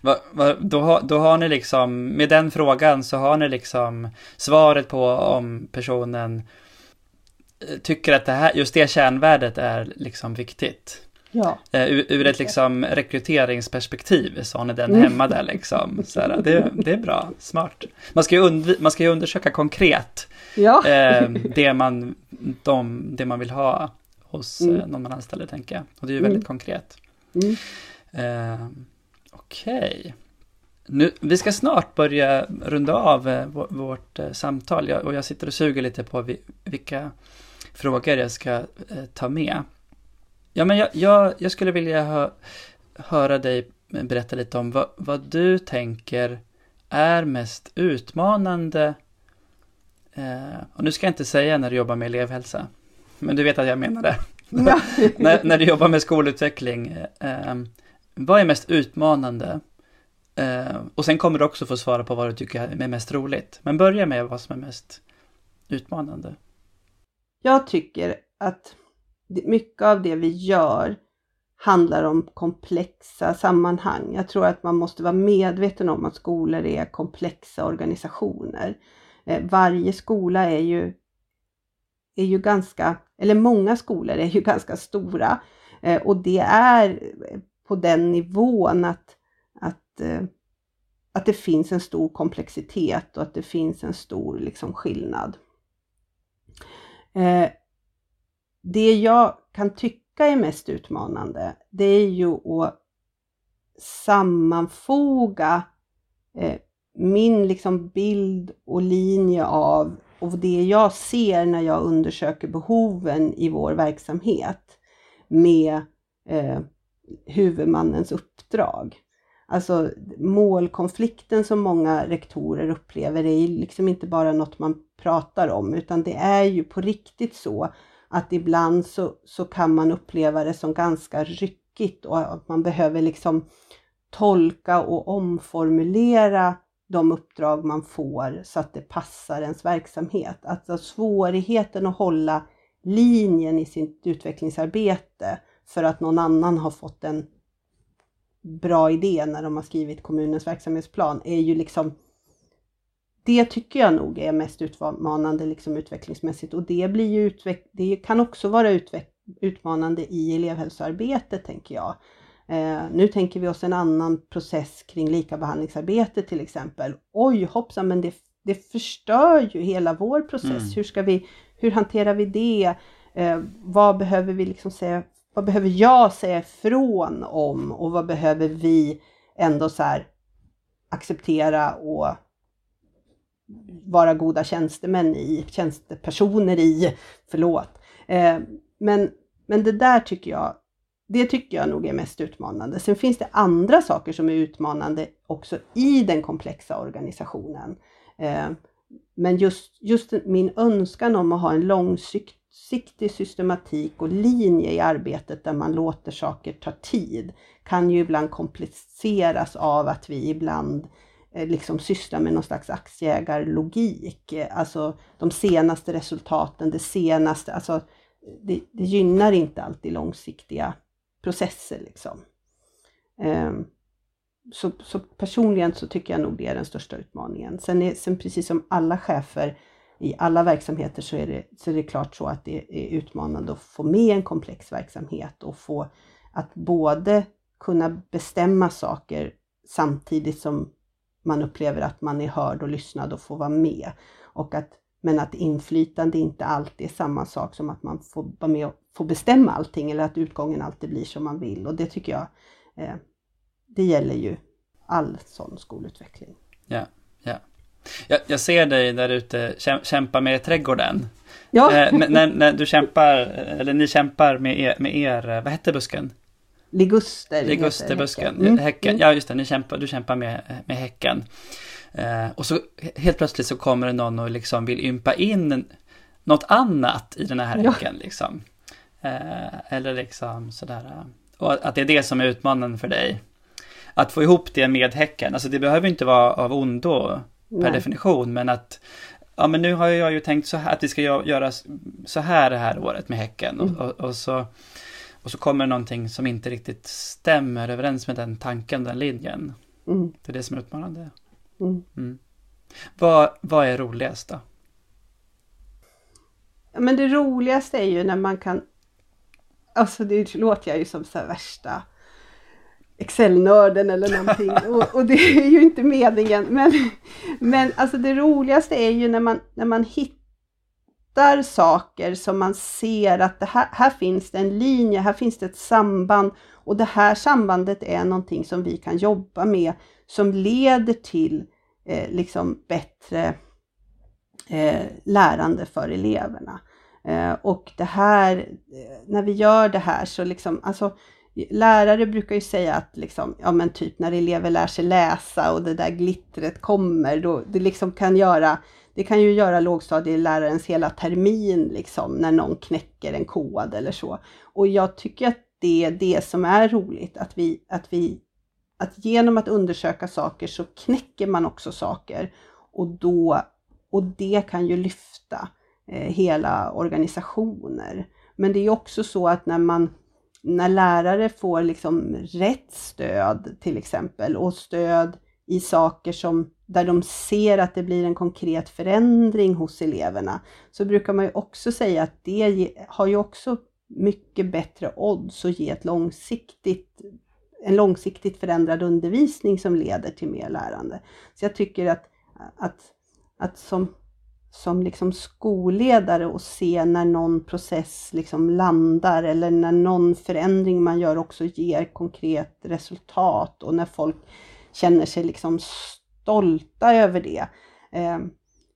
Va, va, då, har, då har ni liksom, med den frågan så har ni liksom svaret på om personen tycker att det här, just det kärnvärdet är liksom viktigt. Ja. Uh, ur, ur, ett liksom rekryteringsperspektiv så har ni den mm. hemma där liksom. Så här, det, det är bra, smart. Man ska ju, undv, man ska ju undersöka konkret ja. uh, det, man, de, det man vill ha hos mm. uh, någon man anställer, tänker jag. Och det är ju väldigt mm. konkret. Mm. Okej. Okay. vi ska snart börja runda av vårt samtal jag, och jag sitter och suger lite på vilka frågor jag ska eh, ta med. Ja, men jag, jag, jag skulle vilja hö, höra dig berätta lite om vad, vad du tänker är mest utmanande. Eh, och nu ska jag inte säga när du jobbar med elevhälsa, men du vet att jag menar det. När, när du jobbar med skolutveckling, eh, vad är mest utmanande Eh, och sen kommer du också få svara på vad du tycker är mest roligt. Men börja med vad som är mest utmanande. Jag tycker att mycket av det vi gör handlar om komplexa sammanhang. Jag tror att man måste vara medveten om att skolor är komplexa organisationer. Eh, varje skola är ju, är ju ganska, eller många skolor är ju ganska stora eh, och det är på den nivån att, att, eh, att det finns en stor komplexitet och att det finns en stor liksom, skillnad. Eh, det jag kan tycka är mest utmanande, det är ju att sammanfoga eh, min liksom bild och linje av och det jag ser när jag undersöker behoven i vår verksamhet med eh, huvudmannens uppdrag. Alltså målkonflikten som många rektorer upplever är liksom inte bara något man pratar om utan det är ju på riktigt så att ibland så, så kan man uppleva det som ganska ryckigt och att man behöver liksom tolka och omformulera de uppdrag man får så att det passar ens verksamhet. Alltså svårigheten att hålla linjen i sitt utvecklingsarbete för att någon annan har fått en bra idé när de har skrivit kommunens verksamhetsplan är ju liksom det tycker jag nog är mest utmanande liksom utvecklingsmässigt och det, blir ju utveck det kan också vara utmanande i elevhälsoarbetet tänker jag. Eh, nu tänker vi oss en annan process kring likabehandlingsarbete till exempel. Oj hoppsan, men det, det förstör ju hela vår process. Mm. Hur, ska vi, hur hanterar vi det? Eh, vad behöver vi liksom säga, vad behöver jag säga ifrån om och vad behöver vi ändå så här acceptera och vara goda tjänstemän i, tjänstepersoner i, förlåt. Eh, men, men det där tycker jag det tycker jag nog är mest utmanande. Sen finns det andra saker som är utmanande också i den komplexa organisationen. Eh, men just, just min önskan om att ha en långsiktig systematik och linje i arbetet där man låter saker ta tid kan ju ibland kompliceras av att vi ibland eh, liksom sysslar med någon slags aktieägarlogik. Eh, alltså de senaste resultaten, det senaste, alltså det, det gynnar inte alltid långsiktiga processer. Liksom. Ehm, så, så, personligen så tycker jag nog det är den största utmaningen. Sen, är, sen precis som alla chefer i alla verksamheter så är, det, så är det klart så att det är utmanande att få med en komplex verksamhet och få att både kunna bestämma saker samtidigt som man upplever att man är hörd och lyssnad och får vara med. Och att, men att inflytande inte alltid är samma sak som att man får vara med och få bestämma allting eller att utgången alltid blir som man vill. Och det tycker jag, eh, det gäller ju all sån skolutveckling. Ja, ja. Jag, jag ser dig där ute kämpa med trädgården. Ja. Eh, när, när, du kämpar, eller ni kämpar med er, med er vad hette busken? Liguster. Ligusterbusken. Mm. häcken. Mm. Ja, just det, ni kämpar, du kämpar med, med häcken. Eh, och så helt plötsligt så kommer det någon och liksom vill ympa in något annat i den här häcken. Ja. Liksom. Eh, eller liksom sådär. Eh, och att det är det som är utmanande för dig. Att få ihop det med Häcken, alltså det behöver inte vara av ondo per Nej. definition, men att ja men nu har jag ju tänkt så här, att vi ska göra så här det här året med Häcken. Mm. Och, och, så, och så kommer någonting som inte riktigt stämmer överens med den tanken, den linjen. Mm. Det är det som är utmanande. Mm. mm. Vad, vad är roligast då? Men det roligaste är ju när man kan Alltså det låter jag ju som så värsta Excel-nörden eller någonting och, och, det är ju inte meningen. Men, men alltså det roligaste är ju när man, när man hittar saker som man ser att det här, här finns det en linje, här finns det ett samband och det här sambandet är någonting som vi kan jobba med som leder till eh, liksom bättre eh, lärande för eleverna. Eh, och det här, eh, när vi gör det här så liksom, alltså lärare brukar ju säga att liksom, ja men typ när elever lär sig läsa och det där glittret kommer, då det liksom kan göra, det kan ju göra lågstadielärarens hela termin liksom när någon knäcker en kod eller så. Och jag tycker att det är det som är roligt, att vi, att vi att genom att undersöka saker så knäcker man också saker och, då, och det kan ju lyfta eh, hela organisationer. Men det är också så att när man när lärare får liksom rätt stöd till exempel och stöd i saker som där de ser att det blir en konkret förändring hos eleverna, så brukar man ju också säga att det har ju också mycket bättre odds att ge ett långsiktigt, en långsiktigt förändrad undervisning som leder till mer lärande. Så jag tycker att, att, att som, som liksom skolledare och se när någon process liksom landar eller när någon förändring man gör också ger konkret resultat och när folk känner sig liksom stolta över det. Eh,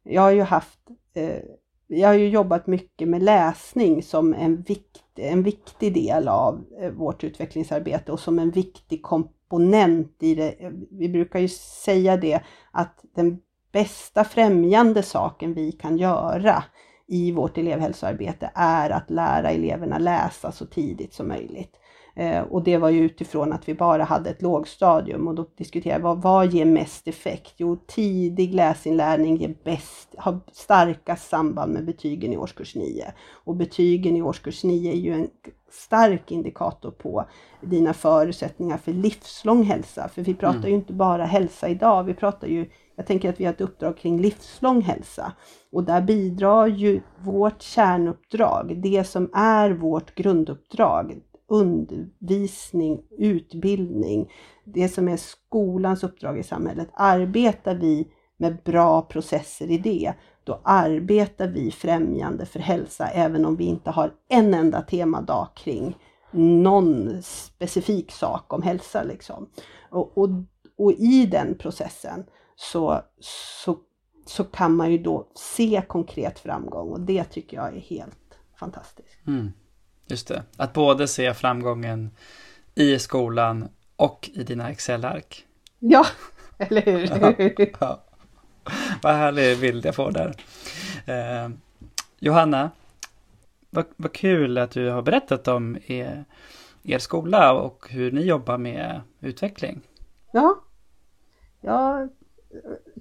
jag har ju haft eh, jag har ju jobbat mycket med läsning som en, vikt, en viktig del av eh, vårt utvecklingsarbete och som en viktig komponent i det. Vi brukar ju säga det att den bästa främjande saken vi kan göra i vårt elevhälsoarbete är att lära eleverna läsa så tidigt som möjligt. Eh, och det var ju utifrån att vi bara hade ett lågstadium och då diskuterade vi vad, vad ger mest effekt? Jo, tidig läsinlärning ger bäst, har starkast samband med betygen i årskurs 9. Och betygen i årskurs 9 är ju en stark indikator på dina förutsättningar för livslång hälsa. För vi pratar mm. ju inte bara hälsa idag, vi pratar ju jag tänker att vi har ett uppdrag kring livslång hälsa och där bidrar ju vårt kärnuppdrag, det som är vårt grunduppdrag, undervisning, utbildning, det som är skolans uppdrag i samhället. Arbetar vi med bra processer i det, då arbetar vi främjande för hälsa även om vi inte har en enda temadag kring någon specifik sak om hälsa. Liksom. Och, och, och i den processen så, så, så kan man ju då se konkret framgång och det tycker jag är helt fantastiskt. Mm. Just det, att både se framgången i skolan och i dina Excel-ark. Ja, eller hur? ja, ja. Vad härlig bild jag får där. Eh, Johanna, vad, vad kul att du har berättat om er, er skola och hur ni jobbar med utveckling. Ja, jag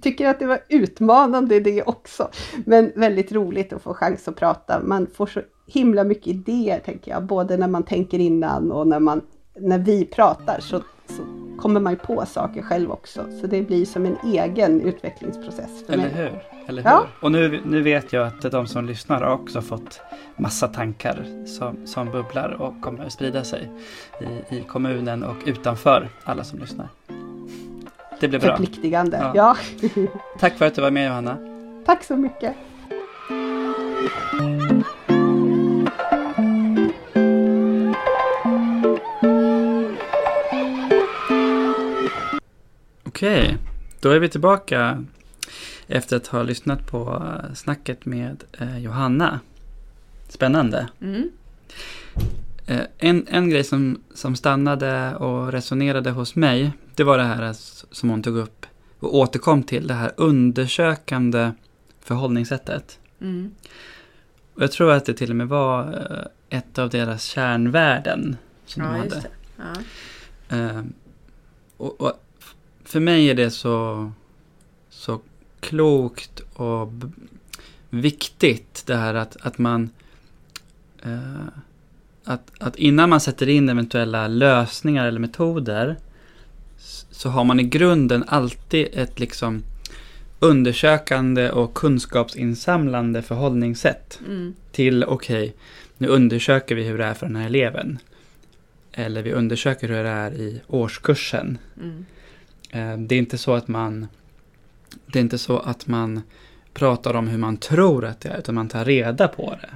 tycker att det var utmanande det också. Men väldigt roligt att få chans att prata. Man får så himla mycket idéer tänker jag, både när man tänker innan och när, man, när vi pratar så, så kommer man ju på saker själv också. Så det blir som en egen utvecklingsprocess för Eller mig. hur? Eller hur? Ja. Och nu, nu vet jag att de som lyssnar har också fått massa tankar som, som bubblar och kommer att sprida sig i, i kommunen och utanför alla som lyssnar. Det blir bra. Förpliktigande, ja. ja. Tack för att du var med Johanna. Tack så mycket. Okej, då är vi tillbaka efter att ha lyssnat på snacket med eh, Johanna. Spännande. Mm. Eh, en, en grej som, som stannade och resonerade hos mig, det var det här som hon tog upp och återkom till, det här undersökande förhållningssättet. Mm. Och jag tror att det till och med var eh, ett av deras kärnvärden som ja, de hade. Ja. Uh, och, och, för mig är det så, så klokt och viktigt det här att, att man uh, att, att innan man sätter in eventuella lösningar eller metoder så har man i grunden alltid ett liksom undersökande och kunskapsinsamlande förhållningssätt mm. till okej, okay, nu undersöker vi hur det är för den här eleven. Eller vi undersöker hur det är i årskursen. Mm. Eh, det är inte så att man det är inte så att man pratar om hur man tror att det är, utan man tar reda på det.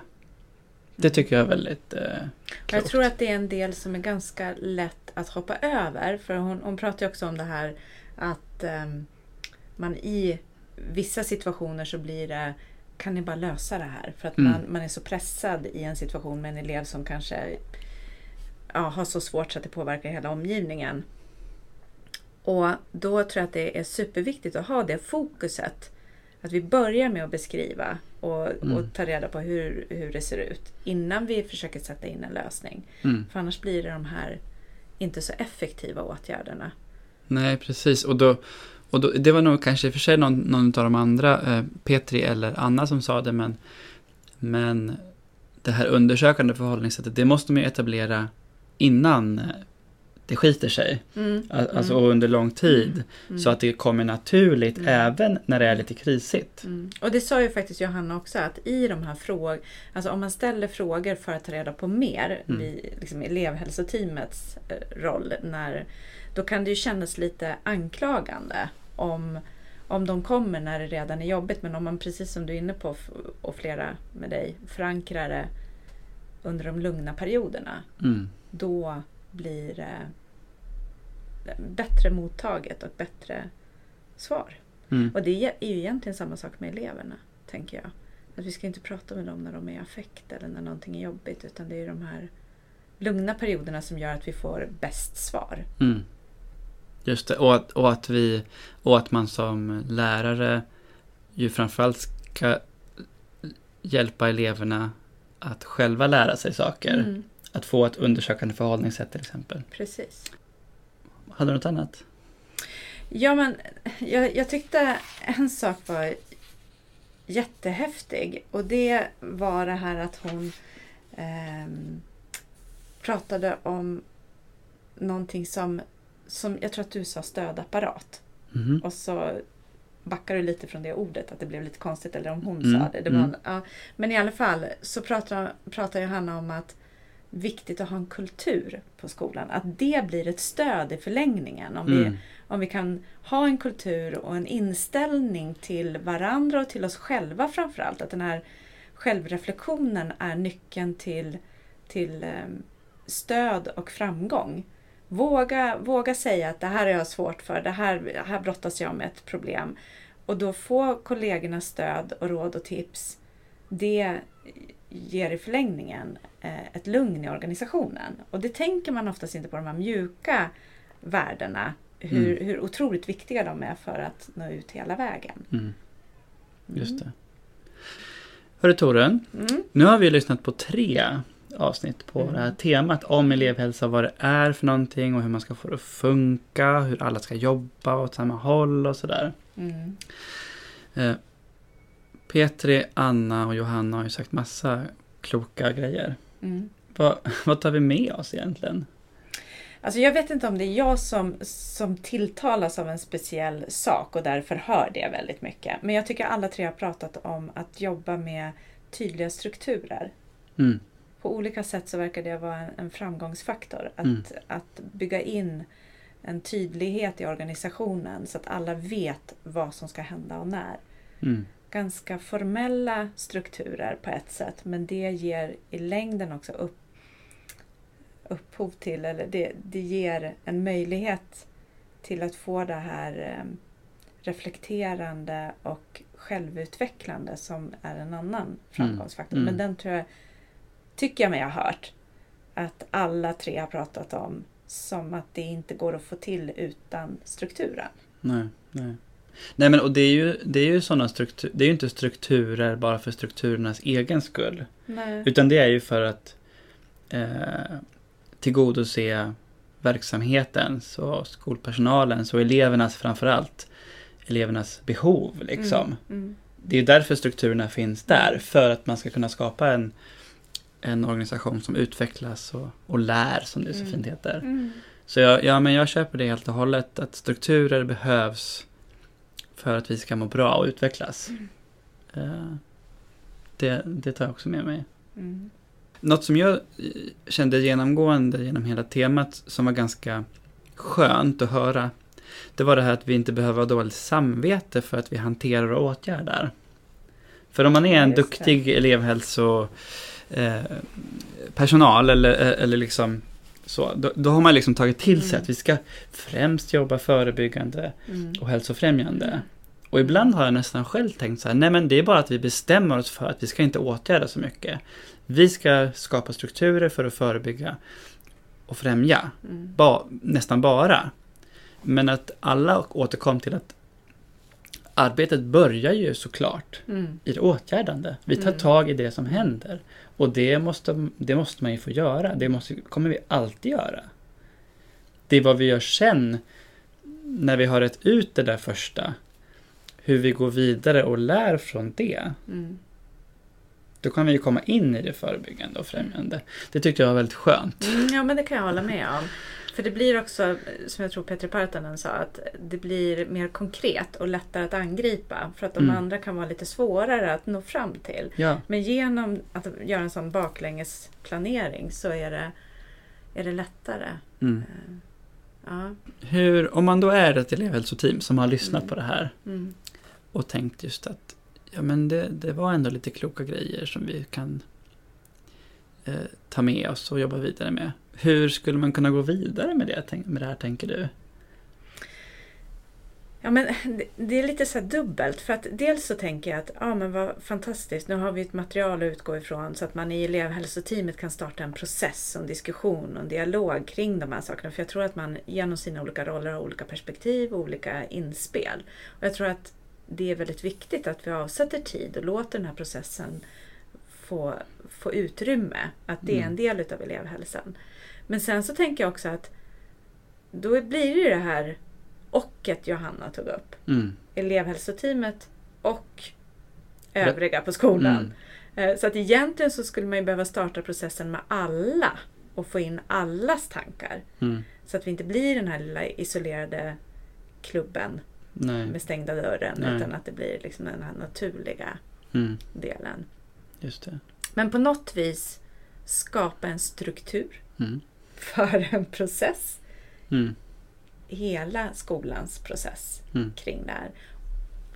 Det tycker jag är väldigt eh, klokt. Jag tror att det är en del som är ganska lätt att hoppa över. För hon, hon pratar ju också om det här att um, man i vissa situationer så blir det kan ni bara lösa det här? För att mm. man, man är så pressad i en situation med en elev som kanske ja, har så svårt så att det påverkar hela omgivningen. Och då tror jag att det är superviktigt att ha det fokuset. Att vi börjar med att beskriva och, mm. och ta reda på hur, hur det ser ut innan vi försöker sätta in en lösning. Mm. För annars blir det de här inte så effektiva åtgärderna Nej, precis. Och, då, och då, det var nog kanske i och för sig någon, någon av de andra, eh, Petri eller Anna som sa det, men, men det här undersökande förhållningssättet, det måste man ju etablera innan det skiter sig. Mm. Alltså mm. under lång tid. Mm. Så att det kommer naturligt Mm. även när det är lite krisigt. Mm. Och det sa ju faktiskt Johanna också att i de här frågorna, alltså om man ställer frågor för att ta reda på mer Mm. i liksom elevhälsoteamets eh, roll, när, då kan det ju kännas lite anklagande om, om de kommer när det redan är jobbigt. Men om man precis som du är inne på och flera med dig förankrar det under de lugna perioderna, Mm. då blir det bättre mottaget och bättre svar. Mm. Och det är ju egentligen samma sak med eleverna, tänker jag. Att vi ska inte prata med dem när de är i affekt eller när någonting är jobbigt, utan det är de här lugna perioderna som gör att vi får bäst svar. Mm. Just det, och att, och, att vi, och att man som lärare ju framförallt ska hjälpa eleverna att själva lära sig saker. Mm, Att få ett undersökande förhållningssätt till exempel. precis. Hade du något annat? Ja, men jag, jag tyckte en sak var jättehäftig och det var det här att hon ehm, pratade om någonting som, som jag tror att du sa stödapparat. Mhm. Och så backar du lite från det ordet, att det blev lite konstigt, eller om hon Mm, sa det. det var, mm. ja. Men i alla fall så pratar, pratar Johanna om att viktigt att ha en kultur på skolan. Att det blir ett stöd i förlängningen. Om, vi, Mm. om vi kan ha en kultur och en inställning till varandra och till oss själva framförallt. Att den här självreflektionen är nyckeln till, till ehm, stöd och framgång. Våga, våga säga att det här är jag svårt för, det här, här brottas jag med ett problem. Och då få kollegornas stöd och råd och tips. Det ger i förlängningen eh, ett lugn i organisationen. Och det tänker man oftast inte på de här mjuka värdena. Hur, hur otroligt viktiga de är för att nå ut hela vägen. Mm. Just det. Hörru Torun, Mm. nu har vi lyssnat på tre avsnitt på Mm. det här temat om elevhälsa, vad det är för någonting och hur man ska få det att funka, hur alla ska jobba åt samma håll och sådär. Mm. Petri, Anna och Johanna har ju sagt massa kloka grejer. Mm. Vad, vad tar vi med oss egentligen? Alltså jag vet inte om det är jag som, som tilltalas av en speciell sak och därför hör det väldigt mycket. Men jag tycker alla tre har pratat om att jobba med tydliga strukturer. Mm. På olika sätt så verkar det vara en, en framgångsfaktor. Att, Mm. att bygga in en tydlighet i organisationen så att alla vet vad som ska hända och när. Mm. Ganska formella strukturer på ett sätt men det ger i längden också upp, upphov till, eller det, det ger en möjlighet till att få det här eh, reflekterande och självutvecklande som är en annan framgångsfaktor. Mm. Men den tror jag, tycker jag mig ha hört att alla tre har pratat om som att det inte går att få till utan strukturen. Nej, nej. Nej men och det är ju, det är ju sådana strukturer, det är ju inte strukturer bara för strukturernas egen skull. Nej. Utan det är ju för att eh, tillgodose verksamhetens och skolpersonalens och elevernas framförallt elevernas behov liksom. Mm, mm, Det är ju därför strukturerna finns där, för att man ska kunna skapa en, en organisation som utvecklas och, och lär, som det så Mm. fint heter. mm. Så jag, ja, men jag köper det helt och hållet, att strukturer behövs för att vi ska må bra och utvecklas. Eh, det, det tar jag också med mig. Mm. Något som jag eh, kände genomgående genom hela temat som var ganska skönt att höra. Det var det här att vi inte behöver ha dåligt samvete för att vi hanterar och åtgärdar. För om man är en Just det. duktig elevhälso eh, personal eller, eller liksom så, då, då har man liksom tagit till sig Mm. att vi ska främst jobba förebyggande Mm. och hälsofrämjande. Och ibland har jag nästan själv tänkt så här, nej men det är bara att vi bestämmer oss för att vi ska inte åtgärda så mycket. Vi ska skapa strukturer för att förebygga och främja, Mm. ba, nästan bara. Men att alla återkom till att arbetet börjar ju såklart Mm. i det åtgärdande. Vi tar Mm. tag i det som händer. Och det måste, det måste man ju få göra. Det måste, kommer vi alltid göra. Det är vad vi gör sen när vi har rätt ut det där första, hur vi går vidare och lär från det, Mm. då kan vi ju komma in i det förebyggande och främjande. Det tyckte jag var väldigt skönt. Mm, ja, men det kan jag hålla med om. För det blir också, som jag tror Petri Partanen sa, att det blir mer konkret och lättare att angripa. För att de Mm. andra kan vara lite svårare att nå fram till. Ja, Men genom att göra en sån baklängesplanering så är det, är det lättare. mm. Ja. Hur, om man då är ett elevhälsoteam som har lyssnat Mm. på det här Mm. och tänkt just att ja, men det, det var ändå lite kloka grejer som vi kan eh, ta med oss och jobba vidare med. Hur skulle man kunna gå vidare med det, med det här, tänker du? Ja, men det, är lite så dubbelt. För att dels så tänker jag att ja, men vad fantastiskt, nu har vi ett material att utgå ifrån så att man i elevhälsoteamet kan starta en process, en diskussion och en dialog kring de här sakerna. För jag tror att man genom sina olika roller har olika perspektiv och olika inspel. Och jag tror att det är väldigt viktigt att vi avsätter tid och låter den här processen få, få utrymme. Att det är Mm. en del utav elevhälsan. Men sen så tänker jag också att då blir det ju det här ochet Johanna tog upp. Mm. Elevhälsoteamet och övriga på skolan. Mm. Eh, Så att egentligen så skulle man ju behöva starta processen med alla och få in allas tankar. Mm. Så att vi inte blir den här lilla isolerade klubben Nej. med stängda dörren Nej. utan att det blir liksom den här naturliga Mm. delen. Men på något vis skapa en struktur Mm. För en process. Mm. Hela skolans process Mm. kring det här.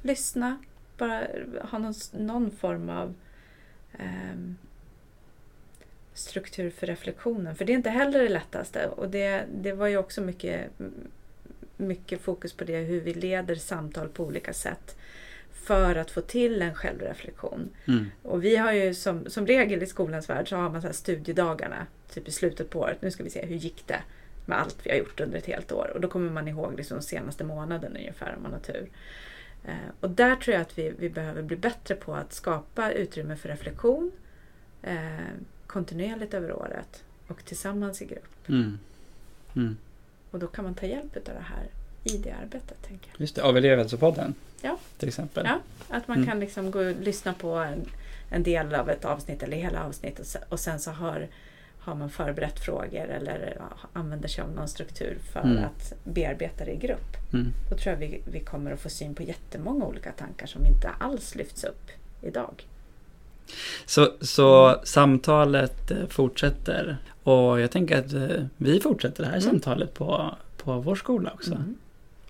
Lyssna, bara ha någon, någon form av ehm, struktur för reflektionen. För det är inte heller det lättaste. Och det, det var ju också mycket, mycket fokus på det, hur vi leder samtal på olika sätt för att få till en självreflektion. Mm. Och vi har ju som, som regel i skolans värld så har man så här studiedagarna typ i slutet på året. Nu ska vi se hur gick det med allt vi har gjort under ett helt år. Och då kommer man ihåg liksom de senaste månaden ungefär om man har tur. Eh, och där tror jag att vi, vi behöver bli bättre på att skapa utrymme för reflektion eh, kontinuerligt över året och tillsammans i grupp. Mm. Mm. Och då kan man ta hjälp av det här i det arbetet. tänker jag. Just det, av elevhälsopodden. Ja. Till exempel. Ja. Att man Mm. kan liksom gå och lyssna på en, en del av ett avsnitt eller hela avsnittet och se- och sen så har, har man förberett frågor eller använder sig av någon struktur för Mm. att bearbeta det i grupp. Mm. Då tror jag vi, vi kommer att få syn på jättemånga olika tankar som inte alls lyfts upp idag. Så, så samtalet eh, fortsätter. Och jag tänker att eh, vi fortsätter det här Mm. samtalet på, på vår skola också. Mm.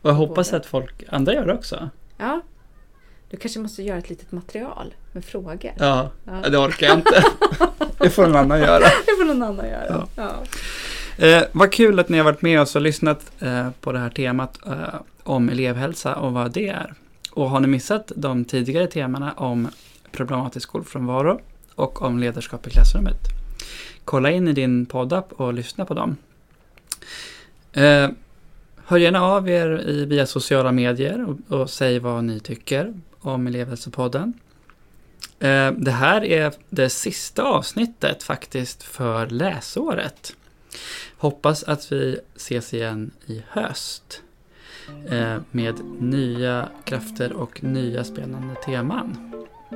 Och jag hoppas Både. att folk, andra gör det också. Ja, du kanske måste göra ett litet material med frågor. Ja, Ja. det orkar jag inte. det får någon annan göra. Det får någon annan göra. Ja. Ja. Eh, vad kul att ni har varit med oss och lyssnat eh, på det här temat eh, om elevhälsa och vad det är. Och har ni missat de tidigare temana om problematisk skolfrånvaro och om ledarskap i klassrummet, kolla in i din poddapp och lyssna på dem. Eh, hör gärna av er i, via sociala medier och, och säg vad ni tycker om elevhälsopodden. Eh, det här är det sista avsnittet faktiskt för läsåret. Hoppas att vi ses igen i höst eh, med nya krafter och nya spännande teman.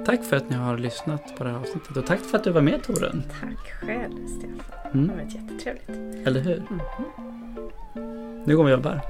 Tack för att ni har lyssnat på det här avsnittet och tack för att du var med Torun. Tack själv Stefan. Det Mm, har varit jättetrevligt. eller hur? Mhm. Nu går vi och jobbar.